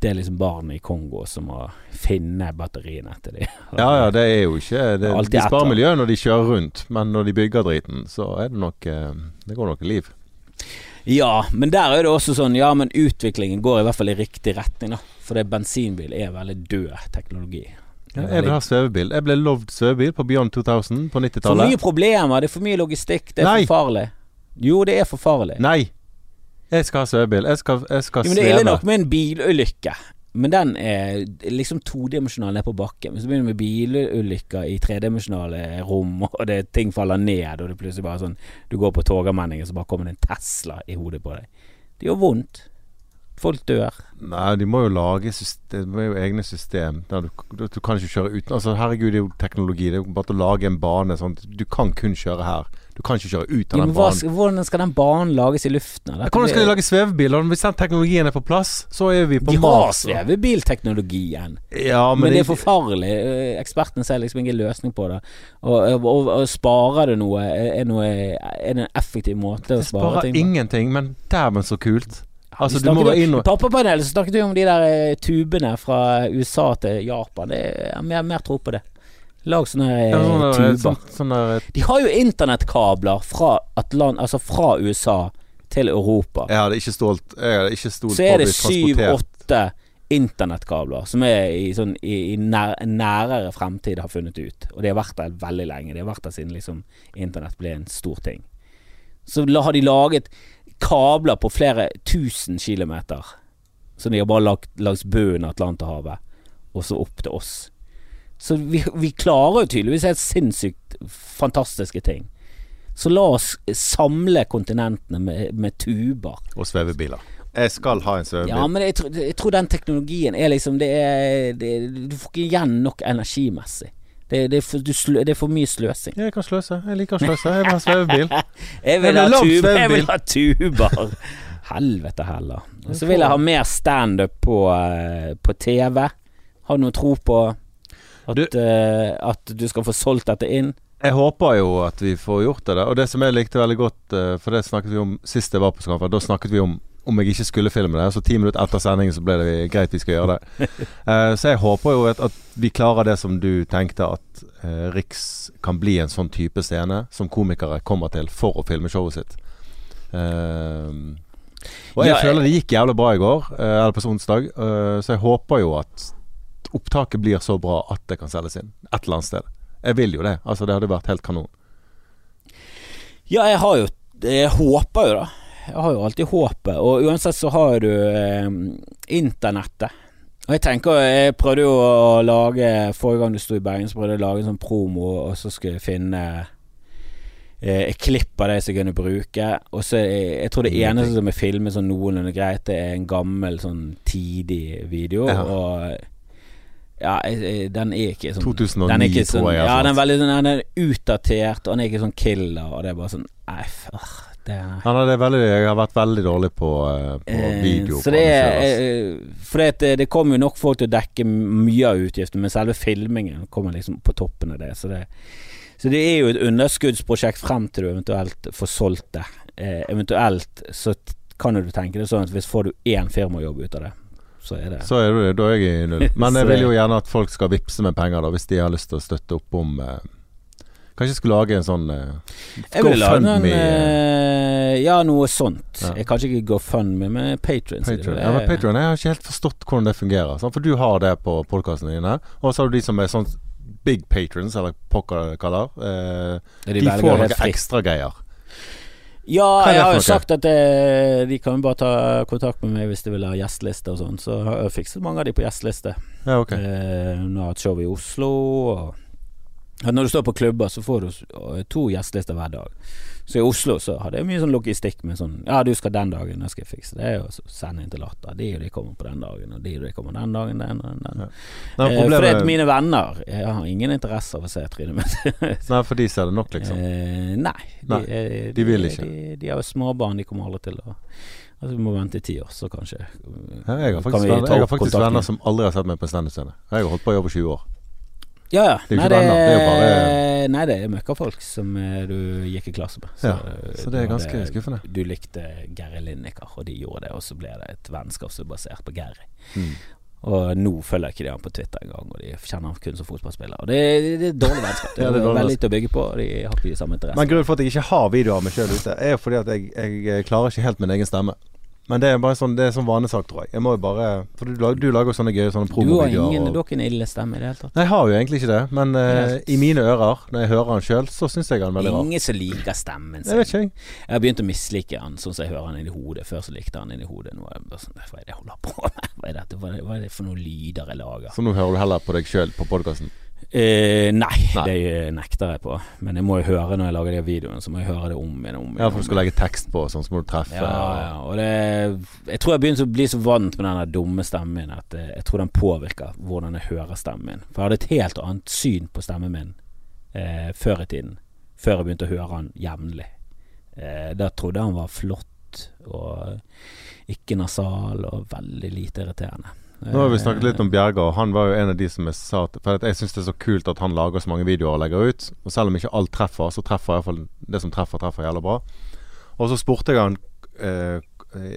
det er liksom barn i Kongo som må finne batteriene til dem. (laughs) Ja, ja, det er jo ikke det, De sparer miljøet når de kjører rundt, men når de bygger driten, så er det nok eh, Det går nok liv. Ja, men der er det også sånn Ja, men utviklingen går i hvert fall i riktig retning, da. For det bensinbil er veldig død teknologi. Er Jeg vil ha svevebil. Jeg ble lovd svevebil på Beyond 2000 på 90-tallet. For mye problemer, det er for mye logistikk, det er Nei. for farlig. Jo, det er for farlig. Nei! Jeg skal ha svevebil. Jeg skal, jeg skal Jo, men det er ille nok med en bilulykke. Men den er liksom todimensjonal ned på bakken. Hvis du begynner med bilulykker i tredimensjonale rom, (laughs) og det ting faller ned, og det plutselig bare sånn Du går på Torgallmenningen, så bare kommer det en Tesla i hodet på deg. Det gjør vondt. Folk dør. Nei, de må jo lage system, Det må jo egne system. Du, du, du kan ikke kjøre uten Altså, herregud, det er jo teknologi. Det er jo bare å lage en bane sånn Du kan kun kjøre her. Du kan ikke kjøre ut av den hva, banen. hvordan skal den banen lages i luften? Eller? Hvordan skal de lage svevebiler? Hvis den teknologien er på plass, så er vi på De har De har svevebilteknologien. Ja, men, Men det er for farlig. Eh, Ekspertene ser liksom ingen løsning på det. Og, og, og sparer det noe? Er, noe, er det en effektiv måte å spare sparer ting på? ingenting, men dæven så kult. Altså, du må være inn og Pappapanelet så snakket vi om de der eh, tubene fra USA til Japan. Det er mer, mer tro på det. Lag sånne eh, ja, sånne, tuber. Sånne, sånn De har jo internettkabler fra, Atlant, altså fra USA til Europa. Jeg hadde ikke stolt Jeg hadde ikke stolt så på er å det bli transportert. syv-åtte internettkabler som er i sånn i, i nær, nærere fremtid har funnet ut. Og det har vært der veldig lenge. Det har vært der siden liksom internett ble en stor ting. Så la, har de laget kabler på flere tusen kilometer. Så de har bare lagt langs bunnen av Atlanterhavet, og så opp til oss. Så vi, vi klarer jo tydeligvis helt sinnssykt fantastiske ting. Så la oss samle kontinentene med, med tuber. Og svevebiler. Jeg skal ha en svevebil. Ja, men jeg, tror- jeg tror den teknologien er liksom Det er det, Du får ikke igjen nok energimessig. Det, det, er for, du slø, det er for mye sløsing. Jeg kan sløse. Jeg liker å sløse. Jeg vil ha svevebil. (laughs) Jeg vil Jeg ha vil ha tuber! Jeg vil ha tuber! Helvete heller. Og så vil jeg ha mer standup på, eh, på TV. Har du noe tro på at, Du- uh, at du skal få solgt dette inn? Jeg håper jo at vi får gjort det. der. Og det som jeg likte veldig godt, eh, for det snakket vi om sist jeg var på Skamfjord, da snakket vi om om jeg ikke skulle filme det. Så ti minutter etter sendingen så ble det greit vi skal gjøre det. Uh, (laughs) så jeg håper jo at, at vi klarer det som du tenkte, at Riks kan bli en sånn type scene som komikere kommer til for å filme showet sitt. Uh, og jeg Ja, føler det gikk jævlig bra i går, eller på onsdag, så jeg håper jo at opptaket blir så bra at det kan selges inn et eller annet sted. Jeg vil jo det. Altså Det hadde vært helt kanon. Ja, jeg har jo Jeg håper jo, da. Jeg har jo alltid håpet. Og uansett så har du eh, internettet. Og jeg tenker Jeg prøvde jo å lage Forrige gang du sto i Bergen, så prøvde jeg å lage en sånn promo, og så skulle jeg finne eh, et klipp av det som jeg kunne bruke. Og så er- Jeg tror det eneste som er filmet sånn noenlunde greit, det er en gammel sånn tidig video. Ja. Og ja, den er ikke sånn 2009, den er ikke sånn, tror jeg. Ja, altså. den er veldig sånn Den er utdatert, og den er ikke sånn killer, og det er bare sånn Nei, f- det er ja, det er veldig, jeg har vært veldig dårlig på, eh, på Eh, video. Så det er altså. eh, For det, det, det kommer jo nok folk til å dekke mye av utgiftene, men selve filmingen kommer liksom på toppen av det. Så det, så det er jo et underskuddsprosjekt frem til du eventuelt får solgt det. Eh, eventuelt så kan du tenke det sånn at hvis får du én firmajobb ut av det, så er det Så er det, da er jeg i null. (laughs) Men jeg vil jo gjerne at folk skal vippse med penger, da, hvis de har lyst til å støtte opp om eh, Kanskje jeg skulle lage en sånn en GoFundMe, eh, Ja, noe sånt. Ja. Jeg kan ikke GoFundMe, men Patrion. Ja, men Patreon, Jeg har ikke helt forstått hvordan det fungerer. Sant? For du har det på podkastene dine. Og så har du de som er sånn big patrons, eller pokker kaller. Eh, de får noe ekstra greier. Ja, jeg har jo sagt at det, de kan bare ta kontakt med meg hvis de vil ha gjesteliste og sånn. Så har jeg fikset mange av de på gjesteliste. Ja, ok. Eh, nå har jeg hatt show i Oslo. Og når du står på klubber, så får du eh, to gjestelister hver dag. Så i Oslo så hadde jeg mye sånn logistikk med sånn Ja, du skal den dagen, jeg skal fikse. Det er jo å sende inn til Latter. De og de kommer på den dagen, og de og de kommer den dagen, den og den. Ja. Eh, Nei, for det at mine venner Jeg har ingen interesse av å se trynet mitt. (laughs) Nei, for de ser det nok, liksom. Eh, nei, de, Nei, de, de vil ikke. De, de har jo småbarn, de kommer aldri til å Altså Vi må vente i ti år, så kanskje Ja, jeg har faktisk, venner, jeg har faktisk venner som aldri har sett meg på en standup-scene. Jeg har holdt på i over 20 år. Ja, ja. Det er nei, det, det er bare- Nei, det er møkkafolk som eh, du gikk i klasse med. Ja, eh, Så det er hadde- ganske skuffende. Du likte Gary Lineker, og de gjorde det, og så ble det et vennskap som er basert på Gary. Mm. Og nå følger ikke de han på Twitter engang, og de kjenner han kun som fotballspiller. Og det, det, (laughs) det er dårlig vennskap. Det Ja, er, dårlig veldig lite å bygge på, og de har ikke de samme Men interessene. grunnen for at jeg ikke har videoer av meg sjøl ute, er fordi at jeg, jeg klarer ikke helt min egen stemme. Men det er bare sånn, det er sånn vanesak, tror jeg. Jeg må jo bare For du, du lager jo sånne gøye sånne Du har ingen, og- du har en ille stemme i det hele tatt. Nei, jeg har jo egentlig ikke det. Men uh, i mine ører, når jeg hører han sjøl, så syns jeg han er veldig rar. Ingen som liker stemmen Jeg vet sin. ikke, jeg. Jeg har begynt å mislike han sånn som jeg hører han inni hodet. Før så likte han inni hodet. Nå er jeg bare sånn Hva er det jeg holder på med? (laughs) Hva er, dette? Det, hva er det for noen lyder jeg lager? Så nå hører du heller på deg sjøl på podkasten. Eh, nei, Nei. det nekter jeg på. Men jeg må jo høre når jeg lager de videoene, så må jeg høre det om igjen om igjen. Ja, for du skal legge tekst på, sånn, så må du treffe. Ja, ja, og det Jeg tror jeg begynner å bli så vant med den dumme stemmen min at eh, jeg tror den påvirker hvordan jeg hører stemmen min. For jeg hadde et helt annet syn på stemmen min eh, før i tiden. Før jeg begynte å høre han jevnlig. Eh, da trodde jeg han var flott og ikke nasal og veldig lite irriterende. Nå har vi snakket litt om Bjerga, og han var jo en av de som jeg sa For jeg syns det er så kult at han lager så mange videoer og legger ut. Og selv om ikke alt treffer, så treffer iallfall det som treffer, treffer jævla bra. Og så spurte jeg han eh,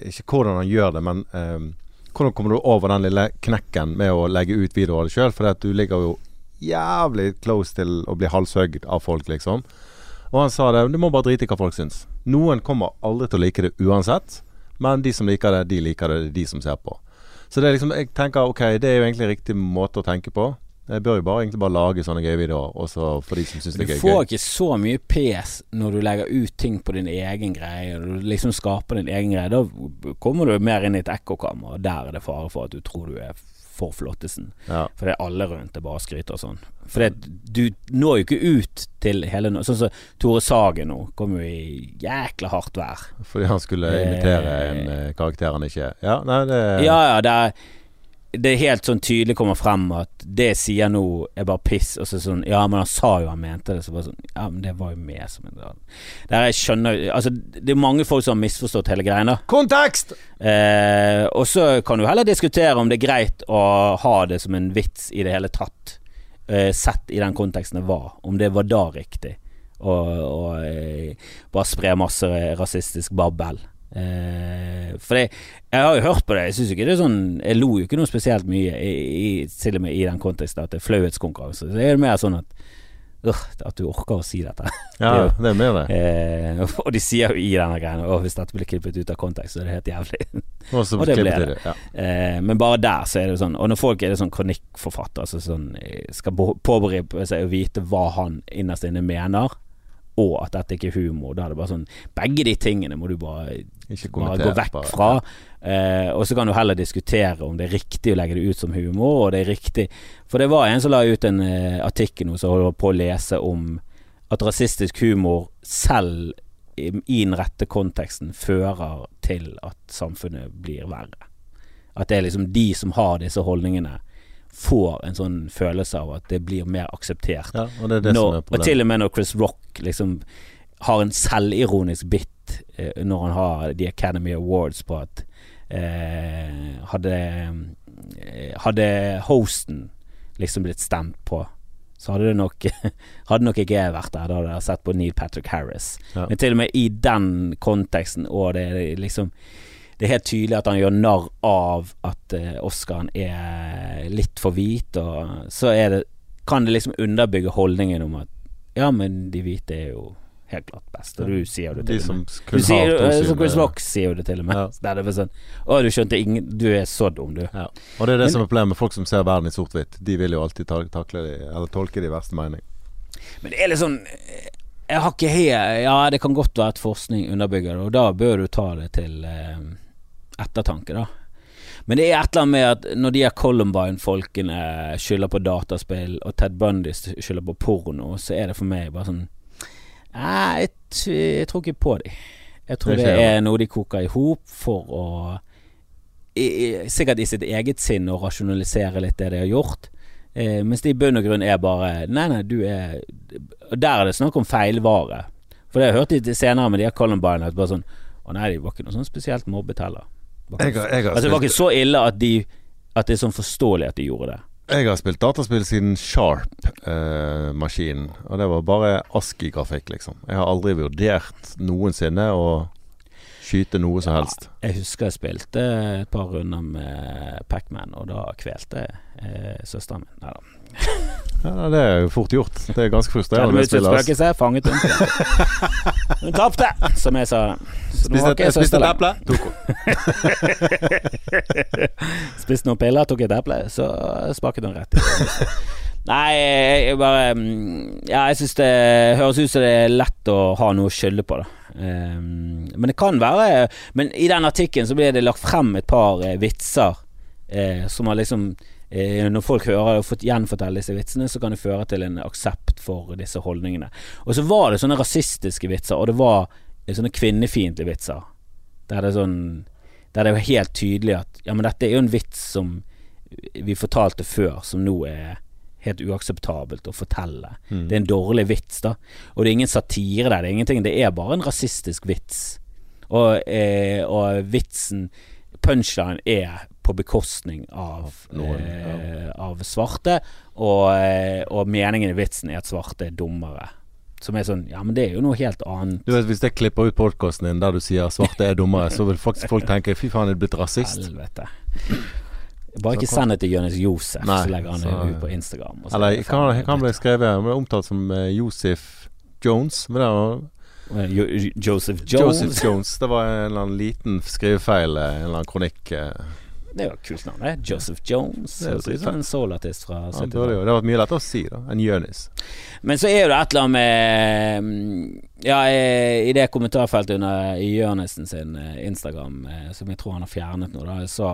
ikke hvordan han gjør det, men eh, hvordan kommer du over den lille knekken med å legge ut videoer av deg sjøl? For du ligger jo jævlig close til å bli halshøgd av folk, liksom. Og han sa det, du må bare drite i hva folk syns. Noen kommer aldri til å like det uansett, men de som liker det, de liker det, det er de som ser på. Så det er liksom, jeg tenker ok, det er jo egentlig riktig måte å tenke på. Jeg bør jo bare egentlig bare lage sånne gøye videoer, også for de som syns det er gøy. Du får ikke så mye pes når du legger ut ting på din egen greie. og du liksom skaper din egen greie. Da kommer du mer inn i et ekkokammer, og der er det fare for at du tror du er for flottesen. Ja. For det er alle rundt det bare skryter og sånn. For det, du når jo ikke ut til hele Sånn som Tore Sagen nå, kom jo i jækla hardt vær. Fordi han skulle imitere en eh, karakter han ikke er. Ja, nei, det Ja, ja, det er det er helt sånn tydelig kommer frem at det jeg sier nå er bare piss. Og så sånn Ja, men han sa jo han mente det. Så bare sånn Ja, men det var jo med som en. Der jeg skjønner Altså, det er mange folk som har misforstått hele greien, da. Kontekst! Eh, og så kan du heller diskutere om det er greit å ha det som en vits i det hele tatt. Eh, sett i den konteksten det var. Om det var da riktig. Og, og eh, bare spre masse rasistisk babbel. Eh, for det, jeg har jo hørt på det. Jeg synes ikke det er sånn Jeg lo jo ikke noe spesielt mye, i, i, til og med i den konteksten at det er flauhetskonkurranse. Så det er mer sånn at øh, At du orker å si dette. Ja, (laughs) Det er med det er. Eh, (laughs) og de sier jo i denne greia Og hvis dette blir klippet ut av kontekst, så er det helt jævlig. (laughs) Og så og det blir ble det. Ja. Eh, men bare der så er det sånn Og når folk er det sånn kronikkforfatter altså sånn, eh, skal påberope seg å vite hva han innerst inne mener, og at dette ikke er humor, da er det bare sånn Begge de tingene må du bare, Ikke bare gå vekk bare. fra. Eh, og så kan du heller diskutere om det er riktig å legge det ut som humor, og det er riktig For det var en som la ut en eh, artikkel nå som holder på å lese om at rasistisk humor selv i, i den rette konteksten fører til at samfunnet blir verre. At det er liksom de som har disse holdningene, får en sånn følelse av at det blir mer akseptert. Ja, og det det Når, som og til og med når Chris Rock liksom har en selvironisk bit eh, når han har The Academy Awards på at eh, hadde, eh, hadde hosten liksom blitt stemt på, så hadde det nok (laughs) Hadde nok ikke jeg vært der. Da hadde jeg sett på Neil Patrick Harris. Ja. Men til og med i den konteksten, og det er liksom Det er helt tydelig at han gjør narr av at eh, Oscaren er litt for hvit, og så det kan det liksom underbygge holdningen om at ja, men de hvite er jo helt klart best, og du sier jo det De til og som med. Du sier, eh, Chris eh, Rock sier jo det til og med. Ja. Så det er det sånn Å, du skjønte ingen Du er så dum, du. Ja. Og det er det Men- som er problemet med folk som ser verden i sort-hvitt. De vil jo alltid ta, takle de, eller tolke de verste mening. Men det er litt sånn Jeg har ikke helt Ja, det kan godt være at forskning underbygger det, og da bør du ta det til eh, ettertanke, da. Men det er et eller annet med at når de her Columbine-folkene skylder på dataspill, og Ted Bundy skylder på porno, så er det for meg bare sånn Nei, jeg, jeg tror ikke på dem. Jeg tror Det det er noe de koker i hop for å i, i, Sikkert i sitt eget sinn å rasjonalisere litt det de har gjort. Eh, mens det i bunn og grunn er bare Nei, nei, du er der er det snakk om feilvare. For det har jeg hørt litt senere med de her Columbine at bare sånn Å nei, de var ikke noe sånn spesielt mobbet heller. Det var Jeg jeg, altså, det var ikke så ille at de At det er sånn forståelig at de gjorde det. Jeg har spilt dataspill siden Sharp-maskinen. og det var bare ASKI-grafikk, liksom. Jeg har aldri vurdert noensinne å skyte noe som helst. Jeg husker jeg spilte et par runder med Pacman, og da kvelte eh, søsteren min. Nei da. (laughs) Ja, det er jo fort gjort. Det er ganske frustrerende med Kjell spill. ass. spøkelse, fanget hun. Hun (laughs) tapte, som jeg sa. Spiste et, et eple, tok (laughs) hun. Spiste noen piller, tok et eple, så smaket hun rett i. Nei, jeg bare mm, Ja, jeg syns det høres ut som det er lett å ha noe å skylde på, da. Um, men det kan være Men i den artikkelen så ble det lagt frem et par eh, vitser eh, som har liksom Når folk hører og gjenforteller disse vitsene, så kan det føre til en aksept for disse holdningene. Og så var det sånne rasistiske vitser, og det var eh, sånne kvinnefiendtlige vitser. Der det sånn Der det jo helt tydelig at Ja, men dette er jo en vits som vi fortalte før, som nå er helt uakseptabelt å fortelle. Mm. Det er en dårlig vits, da. Og det er ingen satire der, det er ingenting. Det er bare en rasistisk vits. Og, eh, og vitsen, punchline, er på bekostning av, Noen, eh, av svarte, og, eh, og meningen i vitsen er at svarte er dummere. Som er sånn Ja, men det er jo noe helt annet. Du vet, Hvis jeg klipper ut podkasten din der du sier 'svarte er dummere', så vil faktisk folk tenke 'fy faen, er du blitt rasist'? Helvete. Bare ikke send det til Jonis Josef, Nei, så legger han det ut på Instagram. er Eller kan, kan bli skrevet Han ble omtalt som uh, Josef Jones. Men det var. Jo- Joseph Jones. Joseph Jones. Det var en eller annen liten skrivefeil, en eller annen kronikk. eh. Det er jo et kult navn, det. Joseph Jones. Det Høres ut som en soulartist fra Ja, det, var 70-tallet. jo, det var mye lettere å si da enn Jonis. Men så er det et eller annet med mm, Ja, eh, i det kommentarfeltet under i Jørnesen sin eh, Instagram, eh, som jeg tror han har fjernet nå, da, så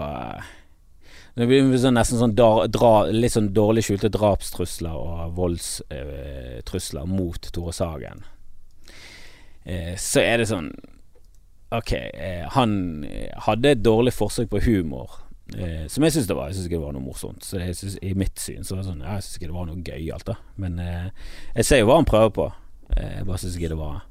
Det blir sånn, nesten sånn dra, litt sånn dårlig skjulte drapstrusler og voldstrusler mot Tore Sagen. Eh, så er det sånn Ok, han hadde et dårlig forsøk på humor. Eh, som jeg syns det var. Jeg syns ikke det var noe morsomt. Så jeg synes, I mitt syn så var det sånn ja, Jeg syns ikke det var noe gøyalt, da. Men eh, jeg ser jo hva han prøver på. Eh, jeg bare syns ikke det var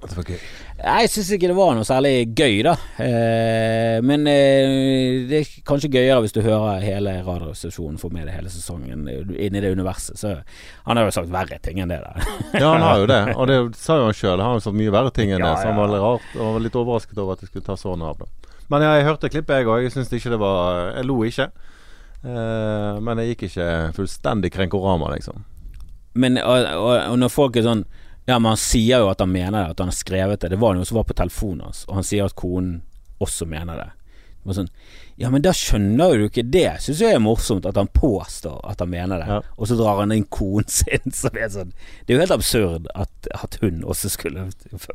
Det var gøy. Jeg syns ikke det var noe særlig gøy, da. Eh, men eh, det er kanskje gøyere hvis du hører hele radiostasjonen, får med deg hele sesongen inni inn i det universet. Så han har jo sagt verre ting enn det der. Ja, han har jo det. (laughs) Og det sa jo han sjøl. Han har jo sagt mye verre ting enn Ja, det. Så han var rart Og var litt overrasket over at det skulle ta sånn av. da Men jeg hørte klippet, jeg òg. Jeg syns ikke det var Jeg lo ikke. Uh, men jeg gikk ikke fullstendig krenkorama, liksom. Men og, og, og når folk er sånn Ja, men han sier jo at han mener det, at han har skrevet det. Det var noe som var på telefonen hans, og han sier at konen også mener det. Det var sånn Ja, men da skjønner jo du ikke det. Syns jeg er morsomt at han påstår at han mener det, Ja. og så drar han inn konen sin. (laughs) Så det er sånn Det er jo helt absurd at, at hun også skulle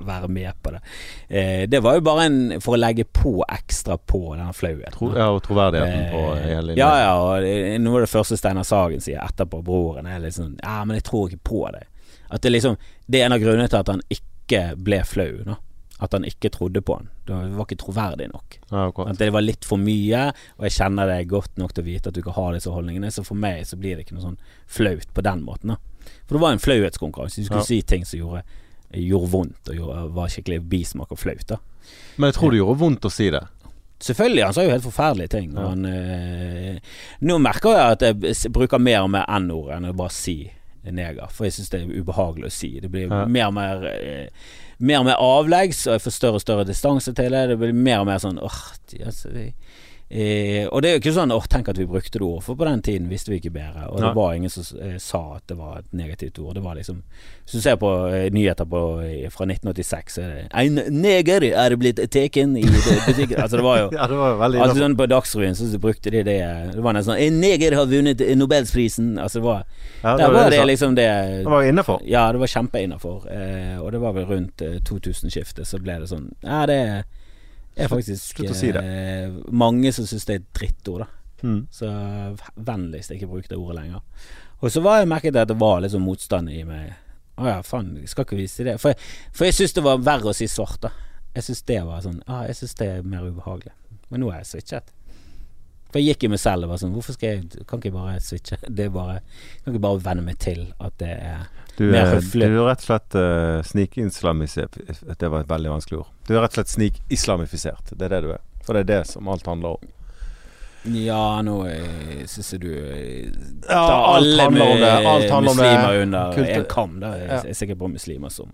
være med på det. Eh, det var jo bare en for å legge på ekstra på den flauheten. Tro, ja, og troverdigheten på Eh, hele Ja, ja, og det- noe av det første Steinar Sagen sier etterpå, broren, er sånn Ja, men jeg tror ikke på det. At det liksom Det er en av grunnene til at han ikke ble flau, da. At han ikke trodde på han. Det var ikke troverdig nok. Ja. At det var litt for mye, og jeg kjenner det godt nok til å vite at du ikke har disse holdningene, så for meg så blir det ikke noe sånn flaut på den måten, da. For det var en flauhetskonkurranse. Du skulle Ja. si ting som gjorde, gjorde vondt, og gjorde, var skikkelig bismak og flaut, da. Men jeg tror det gjorde vondt å si det. Selvfølgelig, han sa jo helt forferdelige ting. Ja. han, øh, nå merker jeg at jeg bruker mer og mer n-ord enn å bare si neger, for jeg syns det er ubehagelig å si. Det blir mer og mer eh, Mer og mer avleggs, og jeg får større og større distanse til det. Det blir mer og mer sånn åh, oh, de, eh, Og det er jo ikke sånn åh, tenk at vi brukte det ordet, for på den tiden visste vi ikke bedre. Og Nei. det var ingen som eh, sa at det var et negativt ord. Det var liksom Hvis du ser på eh, nyheter på, eh, fra 1986, så er det En neger er blitt taken i butikken. altså, det var jo (laughs) Ja, det var veldig Altså sånn På Dagsrevyen så brukte de det Det var nesten sånn En neger har vunnet Nobelsprisen. Altså det var ja, Der var var det det liksom det Det var innafor. Ja, det var kjempeinnafor. Eh, og det var vel rundt eh, 2000-skiftet så ble det sånn Ja, det er faktisk slutt å si det. eh, mange som syns det er et drittord, da. Mm. Så vennligst ikke bruk det ordet lenger. Og så var jeg merket at det var litt sånn motstand i meg. Å ja, faen, jeg skal ikke vise det. For, jeg- for jeg syns det var verre å si svart, da. Jeg syns det var sånn ah, Jeg syns det er mer ubehagelig. Men nå er jeg switchet. For jeg gikk i meg selv og var sånn Hvorfor skal jeg Kan ikke jeg bare switche? (laughs) Det er bare Kan ikke bare venne meg til at det er Du, Mer er, høflig. du er rett og slett uh, snikislamisert Det var et veldig vanskelig ord. Du er rett og slett snikislamifisert. Det er det du er. For det er det som alt handler om. Ja, nå eh, syns jeg du eh, Ja, alt handler om det. Alt handler om det. muslimer under Kultur- en kam. Da. Jeg, Ja. jeg er sikker på muslimer som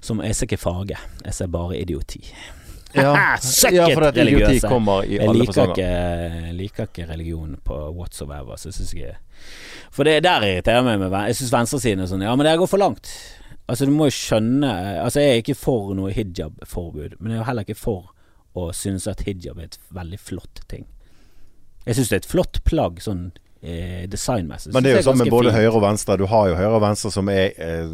Som Jeg ser ikke fage. Jeg ser bare idioti. Ja, Suck (laughs) ja for at idioti kommer i alle fasonger. jeg liker ikke religion på whatsoever. Så synes jeg For det der irriterer meg med Jeg syns venstresiden er sånn Ja, men det går for langt. Altså Du må jo skjønne Altså Jeg er ikke for noe hijab-forbud, men jeg er heller ikke for å synes at hijab er et veldig flott ting. Jeg syns det er et flott plagg sånn eh, designmessig. Men det er jo sånn med både fint. høyre og venstre. Du har jo høyre og venstre som er eh,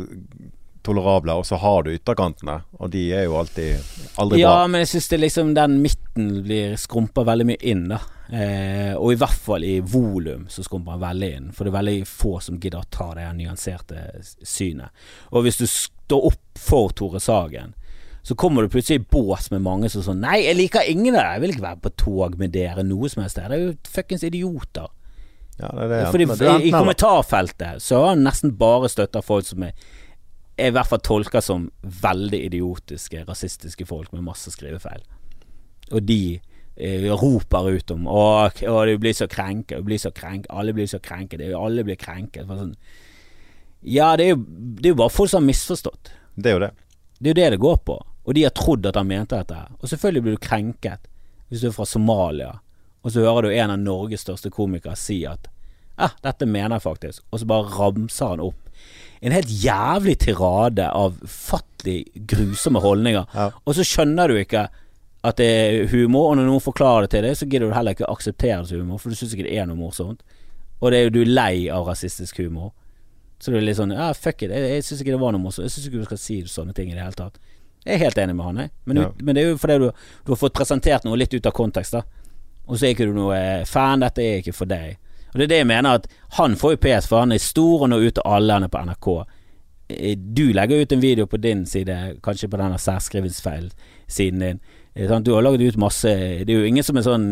tolerable, og så har du ytterkantene. Og de er jo alltid aldri Ja, bra. men jeg syns liksom den midten blir skrumpa veldig mye inn, da. Eh, og i hvert fall i volum så skrumper den veldig inn. For det er veldig få som gidder å ta det nyanserte synet. Og hvis du står opp for Tore Sagen, så kommer du plutselig i bås med mange som sånn Nei, jeg liker ingen av dere. Jeg vil ikke være på tog med dere noe som helst. Dere er jo fuckings idioter. Ja, det er det. Fordi det i, I kommentarfeltet så har han nesten bare støtta folk som er jeg i hvert fall tolka som veldig idiotiske, rasistiske folk med masse skrivefeil. Og de eh, roper ut om Å, å du blir så krenket, du blir så krenket, alle blir så krenket, er alle blir krenket. Sånn. Ja, det er, jo, det er jo bare folk som har misforstått. Det er jo det. Det er jo det det går på. Og de har trodd at han mente dette. Og selvfølgelig blir du krenket hvis du er fra Somalia, og så hører du en av Norges største komikere si at Ja, dette mener jeg faktisk. Og så bare ramser han opp en helt jævlig tirade av ufattelig grusomme holdninger. Ja. Og så skjønner du ikke at det er humor, og når noen forklarer det til deg, så gidder du heller ikke akseptere det som humor, for du syns ikke det er noe morsomt. Og det er jo du er lei av rasistisk humor. Så du er litt sånn Ja, fuck it. Jeg, jeg syns ikke det var noe morsomt. Jeg syns ikke du skal si sånne ting i det hele tatt. Jeg er helt enig med han, jeg. Men, Ja. men det er jo fordi du, du har fått presentert noe litt ut av kontekst, da. Og så er ikke du noe eh, fan. Dette er ikke for deg. Og det er det jeg mener, at han får jo PS, for han er stor og når ut til alle han er på NRK. Eh, Du legger ut en video på din side, kanskje på denne særskrivingsfeil-siden din. Eh. Du har laget ut masse Det er jo ingen som er sånn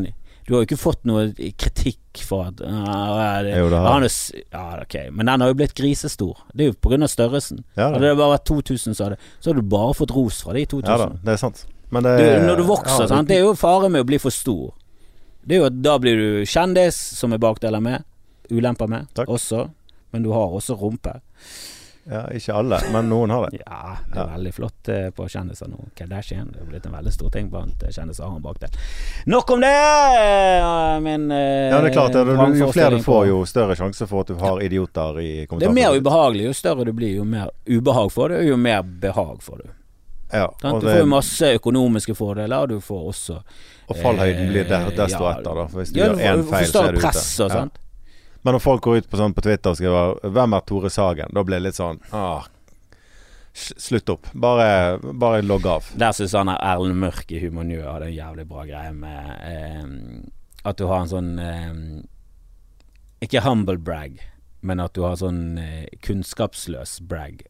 Du har jo ikke fått noe kritikk for at ah, det, Jo, det har er, Ja, ok, men den har jo blitt grisestor. Det er jo av størrelsen. Ja da. Hadde det bare vært 2000, så hadde, så hadde du bare fått ros fra de 2000. Ja da, det er sant. Men det Du, når du vokser, ja, sant? det er jo fare med å bli for stor. Det er jo at Da blir du kjendis, som er bakdeler med. Ulemper med Takk. også. Men du har også rumpe. Ja, ikke alle, men noen har det. Ja, det er Ja. veldig flott eh, på kjendiser nå. Kardashian det er blitt en veldig stor ting blant eh, kjendiser har bak det. Nok om det! eh, Min Ja, det er klart. det. Jo flere du får, jo større sjanse for at du har idioter i Det er mer ubehagelig. Jo større du blir, jo mer ubehag får du, jo mer behag får du. Ja, og, Du får jo masse økonomiske fordeler, og du får også og fallhøyden blir der, eh, desto ja, etter, da. For hvis du ja, gjør én feil, så er du ute. press og Ja. Men når folk går ut på, sånn, på Twitter og skriver 'Hvem er Tore Sagen?' Da blir det litt sånn ah, Slutt opp. Bare, bare logg av. Der syns han er Erlend Mørk i Humor Njø hadde en jævlig bra greie med eh, at du har en sånn eh, Ikke humble brag, men at du har sånn eh, kunnskapsløs brag.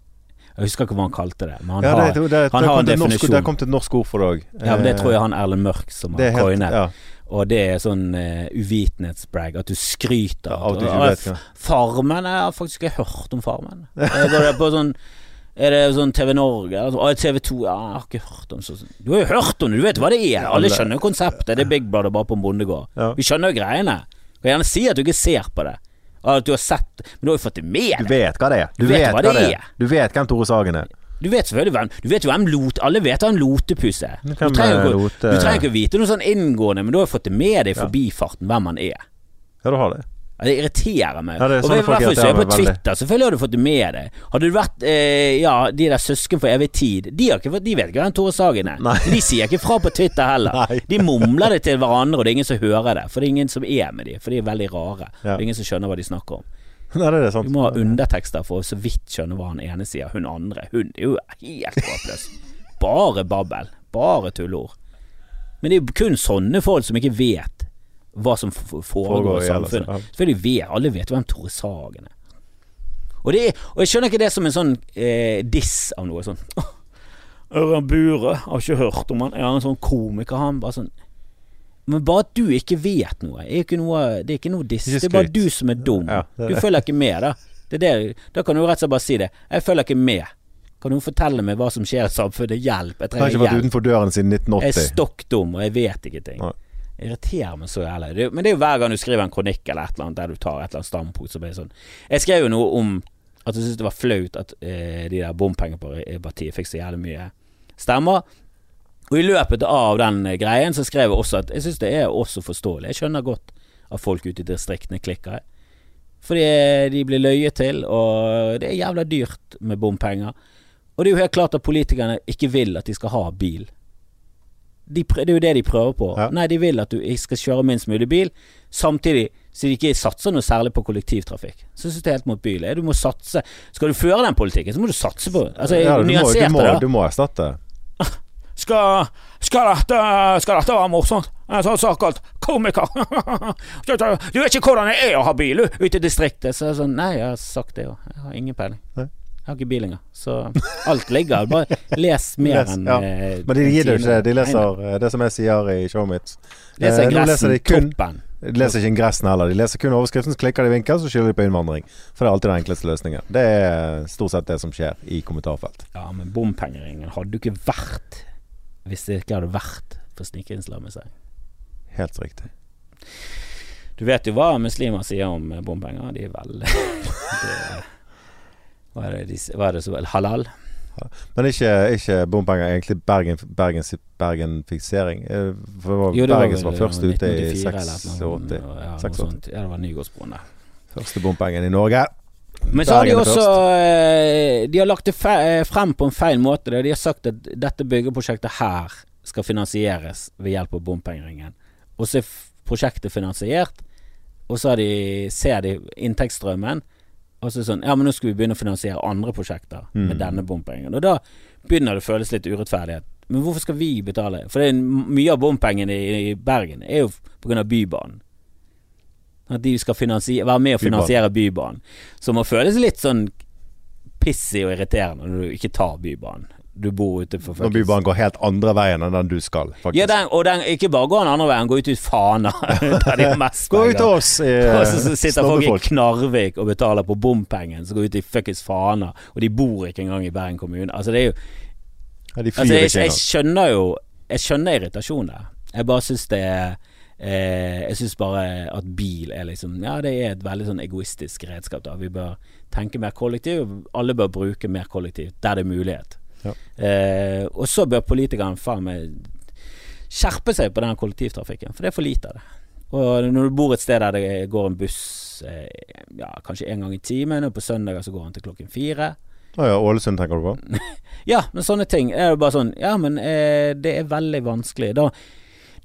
Jeg husker ikke hva han kalte det, men han Ja, har det, det, det, han det har en definisjon. det kom til et norsk ord for det òg. Ja, men Det tror jeg han Erlend Mørk som Eh, det har coinet. ja, Og det er sånn uh, uvitenhetsbrag, at du skryter. ja, av at du «Å, ikke vet hva Farmen? Jeg har faktisk ikke hørt om Farmen. Går det på sånn Er det sånn TV Norge? eller sånn, TV 2? Ja, jeg har ikke hørt om sånn Du har jo hørt om det, du vet hva det er. Alle- skjønner jo konseptet. Det er Big Brother bare på en bondegård. Ja. Vi skjønner jo greiene. Du kan gjerne si at du ikke ser på det. At du har sett Men du har jo fått det med Du vet hva det er. Du vet hva det det er. Du vet hvem Tore Sagen er. Du vet selvfølgelig hvem Du vet jo hvem lot Alle vet han en lotepus er. Du trenger er ikke- du trenger ikke vite noe sånn inngående, men du har jo fått det med deg i forbifarten hvem han er. Ja, du har det. Ja, Det irriterer meg. Ja, det er sånne og folk er irriterer meg på veldig. Twitter, selvfølgelig har du fått det med deg. Hadde du vært eh, ja, de der søsken for evig tid, de, har ikke, de vet ikke hvem Tore Sagen er. De sier ikke fra på Twitter heller. (laughs) Nei. De mumler det til hverandre, og det er ingen som hører det. For det er ingen som er med dem, for de er veldig rare. Ja. Det er ingen som skjønner hva de snakker om. (laughs) Nei, det er sant. Du må ha undertekster for å så vidt skjønne hva han ene sier. Hun andre. Hun er jo helt håpløs. Bare babbel. Bare tulleord. Men det er jo kun sånne folk som ikke vet hva som foregår i samfunnet. ja. Selvfølgelig vet alle vet hvem Tore Sagen er. Og, det er, og jeg skjønner ikke det som en sånn eh, diss av noe sånn (laughs) «Åh, Ørjan Bure, har ikke hørt om han. Er han en sånn komiker, han? Bare sånn Men bare at du ikke vet noe, er ikke noe det er ikke noe diss. Det er bare du som er dum. Ja, det er Du følger ikke med, da. Det er det, da kan du rett og slett bare si det. Jeg følger ikke med. Kan noen fortelle meg hva som skjer i samfunnet? Hjelp. Jeg Jeg har ikke vært hjelp. utenfor døren siden 1980. Jeg er 1980. stokk dum, og jeg vet ikke ting. Nei. Irriterer meg så jævlig. Det, men det er jo hver gang du skriver en kronikk eller et eller annet der du tar et eller annet standpunkt, så blir det sånn Jeg skrev jo noe om at jeg syntes det var flaut at eh, de der bompengepartiet fikk så jævlig mye stemmer. Og i løpet av den eh, greien så skrev jeg også at jeg syns det er også forståelig. Jeg skjønner godt at folk ute i distriktene klikker. Fordi de blir løyet til, og det er jævla dyrt med bompenger. Og det er jo helt klart at politikerne ikke vil at de skal ha bil. De, prø- det er jo det de prøver på. Ja. Nei, de vil at du skal kjøre minst mulig bil, samtidig så de ikke satser noe særlig på kollektivtrafikk. Så synes det er helt motbydelig. Du må satse Skal du føre den politikken, så må du satse på Altså, Ja, du, må, du, må, du må erstatte. (laughs) Skal, skal, dette, skal dette være morsomt? En sånn såkalt komiker. (laughs) du vet ikke hvordan det er å ha bil ute i distriktet. Så jeg sånn, Nei, jeg har sagt det òg. Jeg har ingen peiling. Nei. Har ikke bil engang. Så alt ligger. Bare les mer enn ja. eh, Men de gir det jo ikke ikke. De Nei, leser eh, det som jeg sier i showet mitt. nei. Leser Eh, leser de kun- toppen. De leser ikke gressen heller. De leser kun overskriften, så klikker de vinkel, så skylder de på innvandring. For det er alltid den enkleste løsningen. Det er stort sett det som skjer i kommentarfelt. Ja, men bompengeringen hadde jo ikke vært hvis det ikke hadde vært for snikinnslammelse. Helt riktig. Du vet jo hva muslimer sier om eh, bompenger. De er vel (laughs) hva, er det så Halal? Men ikke, ikke bompenger, egentlig Bergen, Bergen, Bergenfiksering. Eh, For det var, Jo, Bergen vel som var først ute i 1984 eller noe sånt, 86. Ja, 86. Ja, det var Nygårdsbroen der. Første bompengen i Norge. Men så har de også eh, De har lagt det eh, frem på en feil måte. De har sagt at dette byggeprosjektet her skal finansieres ved hjelp av bompengeringen. Og så er prosjektet finansiert, og så har de, ser de inntektsstrømmen. Og så sånn Ja, men nå skal vi begynne å finansiere andre prosjekter Mm. med denne bompengen. Og da begynner det å føles litt urettferdighet. Men hvorfor skal vi betale? For det er mye av bompengene i, i Bergen er jo pga. Bybanen. At de skal være med å finansiere Bybanen. Som må føles litt sånn pissig og irriterende når du ikke tar Bybanen. Du bor ute for Når Bybanen går helt andre veien enn den du skal, faktisk. Ja, den, og den, ikke bare går den andre veien, går ut ut Fana, (laughs) der de er mest Gå ut til oss (laughs) Og så sitter folk i. Knarvik og betaler på bompengen, så går ut i fuckings Fana, og de bor ikke engang i Bergen kommune. Altså, det er jo Ja, de Altså, jeg, jeg skjønner jo Jeg skjønner irritasjonen der. Jeg bare syns det er eh, Jeg syns bare at bil er liksom Ja, det er et veldig sånn egoistisk redskap. da Vi bør tenke mer kollektiv. Alle bør bruke mer kollektiv der det er mulighet. Ja. Eh, og så bør politikerne faen meg skjerpe seg på den kollektivtrafikken, for det er for lite av det. Og når du bor et sted der det går en buss eh, ja, kanskje en gang i timen, og på søndager så går den til klokken fire Å ja, Ålesund tenker du på? (laughs) ja, men sånne ting er jo bare sånn Ja, men eh, det er veldig vanskelig. Da,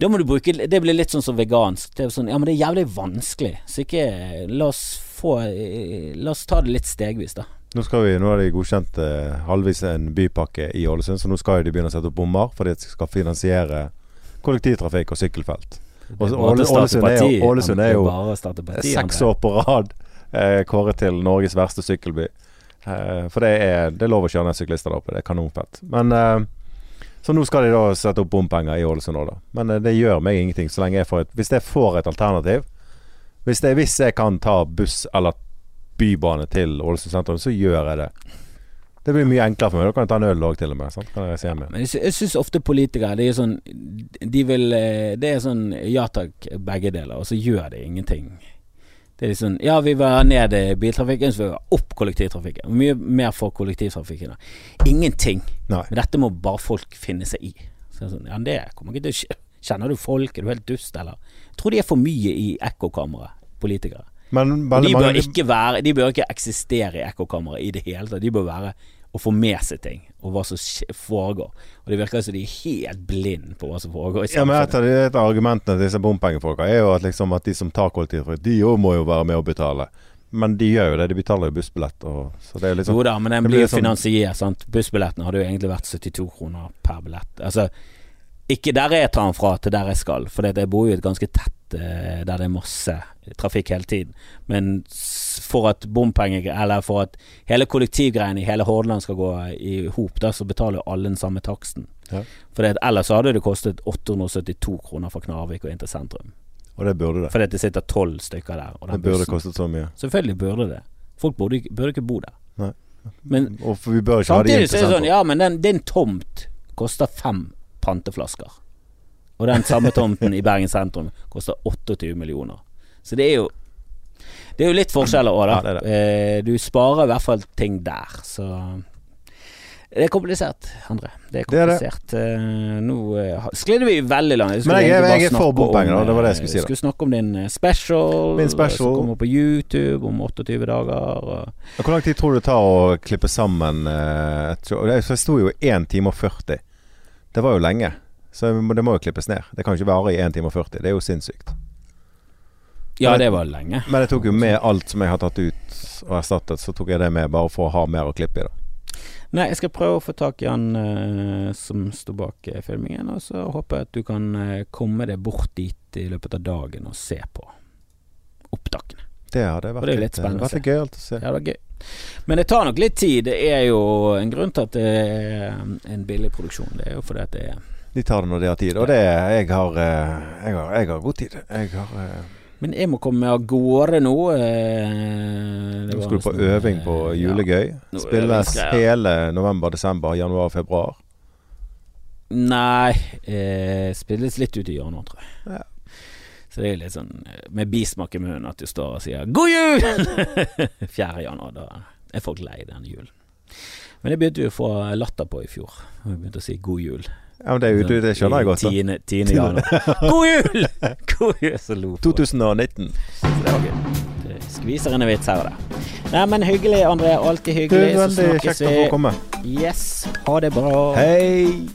da må du bruke Det blir litt sånn som vegansk. Det er sånn Ja, men det er jævlig vanskelig. Så ikke La oss få eh, La oss ta det litt stegvis, da. Nå, skal vi, nå har de godkjent eh, halvvis en bypakke i Ålesund, så nå skal de begynne å sette opp bommer fordi de skal finansiere kollektivtrafikk og sykkelfelt. Og Ålesund er jo-. Ålesund er jo parti, Seks år på rad eh, kåret til Norges verste sykkelby. Eh, for det er, det er lov å kjøre ned syklister der oppe, det er kanonfett. Men eh, Så nå skal de da sette opp bompenger i Ålesund òg, da. Men eh, det gjør meg ingenting så lenge jeg får et Hvis jeg får et alternativ Hvis, det, hvis jeg kan ta buss eller bybane til Ålesund sentrum, så gjør jeg det. Det blir mye enklere for meg. Da kan jeg ta en øl òg, til og med. Sant? Kan jeg reise hjem igjen. Jeg, syns ofte politikere De er sånn De vil eh, Det er sånn ja takk, begge deler, og så gjør de ingenting. Det er liksom Ja, vi vil ha ned biltrafikken, så vil vi ha opp kollektivtrafikken. Mye mer for kollektivtrafikken? Ingenting. Nei. Men dette må bare folk finne seg i. Så sånn, ja, det kommer ikke til å skje. Kjenner du folk? Er du helt dust, eller? Jeg tror de er for mye i ekkokammeret, politikere. Men de bør mange ikke være De bør ikke eksistere i ekkokammeret i det hele tatt. De bør være å få med seg ting, og hva som foregår. Og det virker som de er helt blind på hva som foregår Ja, men et av, de, et av argumentene til disse bompengefolka er jo at, liksom at de som tar kollektivtrafikk, de òg må jo være med å betale. Men de gjør jo det. De betaler jo bussbillett. Så det er liksom jo da, men den blir jo sånn- finansiert. Sant? Bussbilletten hadde jo egentlig vært 72 kroner per billett. Altså, ikke der jeg tar den fra til der jeg skal, for jeg bor jo i et ganske tett der det er masse trafikk hele tiden. Men for at bompenger Eller for at hele kollektivgreiene i hele Hordaland skal gå i hop, så betaler jo alle den samme taksten. Ja. For ellers så hadde det kostet 872 kroner fra Knarvik og inn til sentrum. Og det burde det. Fordi det sitter tolv stykker der. Det burde bussen kostet så mye. Selvfølgelig burde det. Folk burde, burde ikke bo der. Nei. Men Og for vi bør ikke ha det inn til det sånn, ja, men den, din tomt koster fem panteflasker. Og den samme tomten i Bergen sentrum koster 28 millioner. Så det er jo Det er jo litt forskjeller òg, da. Ja, det er Eh, du sparer i hvert fall ting der, så Det er komplisert, André. Det er Det er det. komplisert. Eh, nå uh, sklidde vi veldig langt. Men jeg jeg, jeg er for bompenger. Det var det jeg eh, skulle si da. Skulle snakke om din eh, special, Min special. som kommer på YouTube om 28 dager. Og Hvor lang tid tror du det tar å klippe sammen eh? Det det sto jo 1 time og 40. Det var jo lenge. Så det må- jo klippes ned. Det kan ikke vare i 1 time og 40. Det er jo sinnssykt. ja, det var lenge. Men jeg tok jo med alt som jeg har tatt ut og erstattet, så tok jeg det med bare for å ha mer å klippe i. da Nei, jeg skal prøve å få tak i han uh, som står bak uh, filmingen, og så håper jeg at du kan uh, komme deg bort dit i løpet av dagen og se på opptakene. Det hadde vært det er litt litt, vært gøy å se. Ja, det var gøy. Men det tar nok litt tid. Det er jo en grunn til at det er en billig produksjon. Det er jo fordi at det er De tar det når de har tid. Og det jeg har, eh, jeg har, jeg har god tid. Jeg har eh, Men jeg må komme av gårde nå. eh, Nå skal du på øving på julegøy. Ja, Spilles hele november, desember, januar, februar. Nei, eh, spilles litt ut i januar, tror jeg. Ja. Så det er litt sånn med bismak i munnen at du står og sier 'god jul'! (laughs) 4. januar. Da er folk lei den julen. Men det begynte vi å få latter på i fjor. Vi begynte å si 'god jul'. Ja, men det, er jo- du, det skjønner jeg godt. da. 10. 10. januar. (laughs) God jul! (laughs) God jul! Så lo folk. 2019. Så det var gøy. Du Skviser en vits her og der. Nei, men hyggelig, André. Alltid Du, hyggelig. Så veldig kjekt å få komme. Yes. Ha det bra. Hei!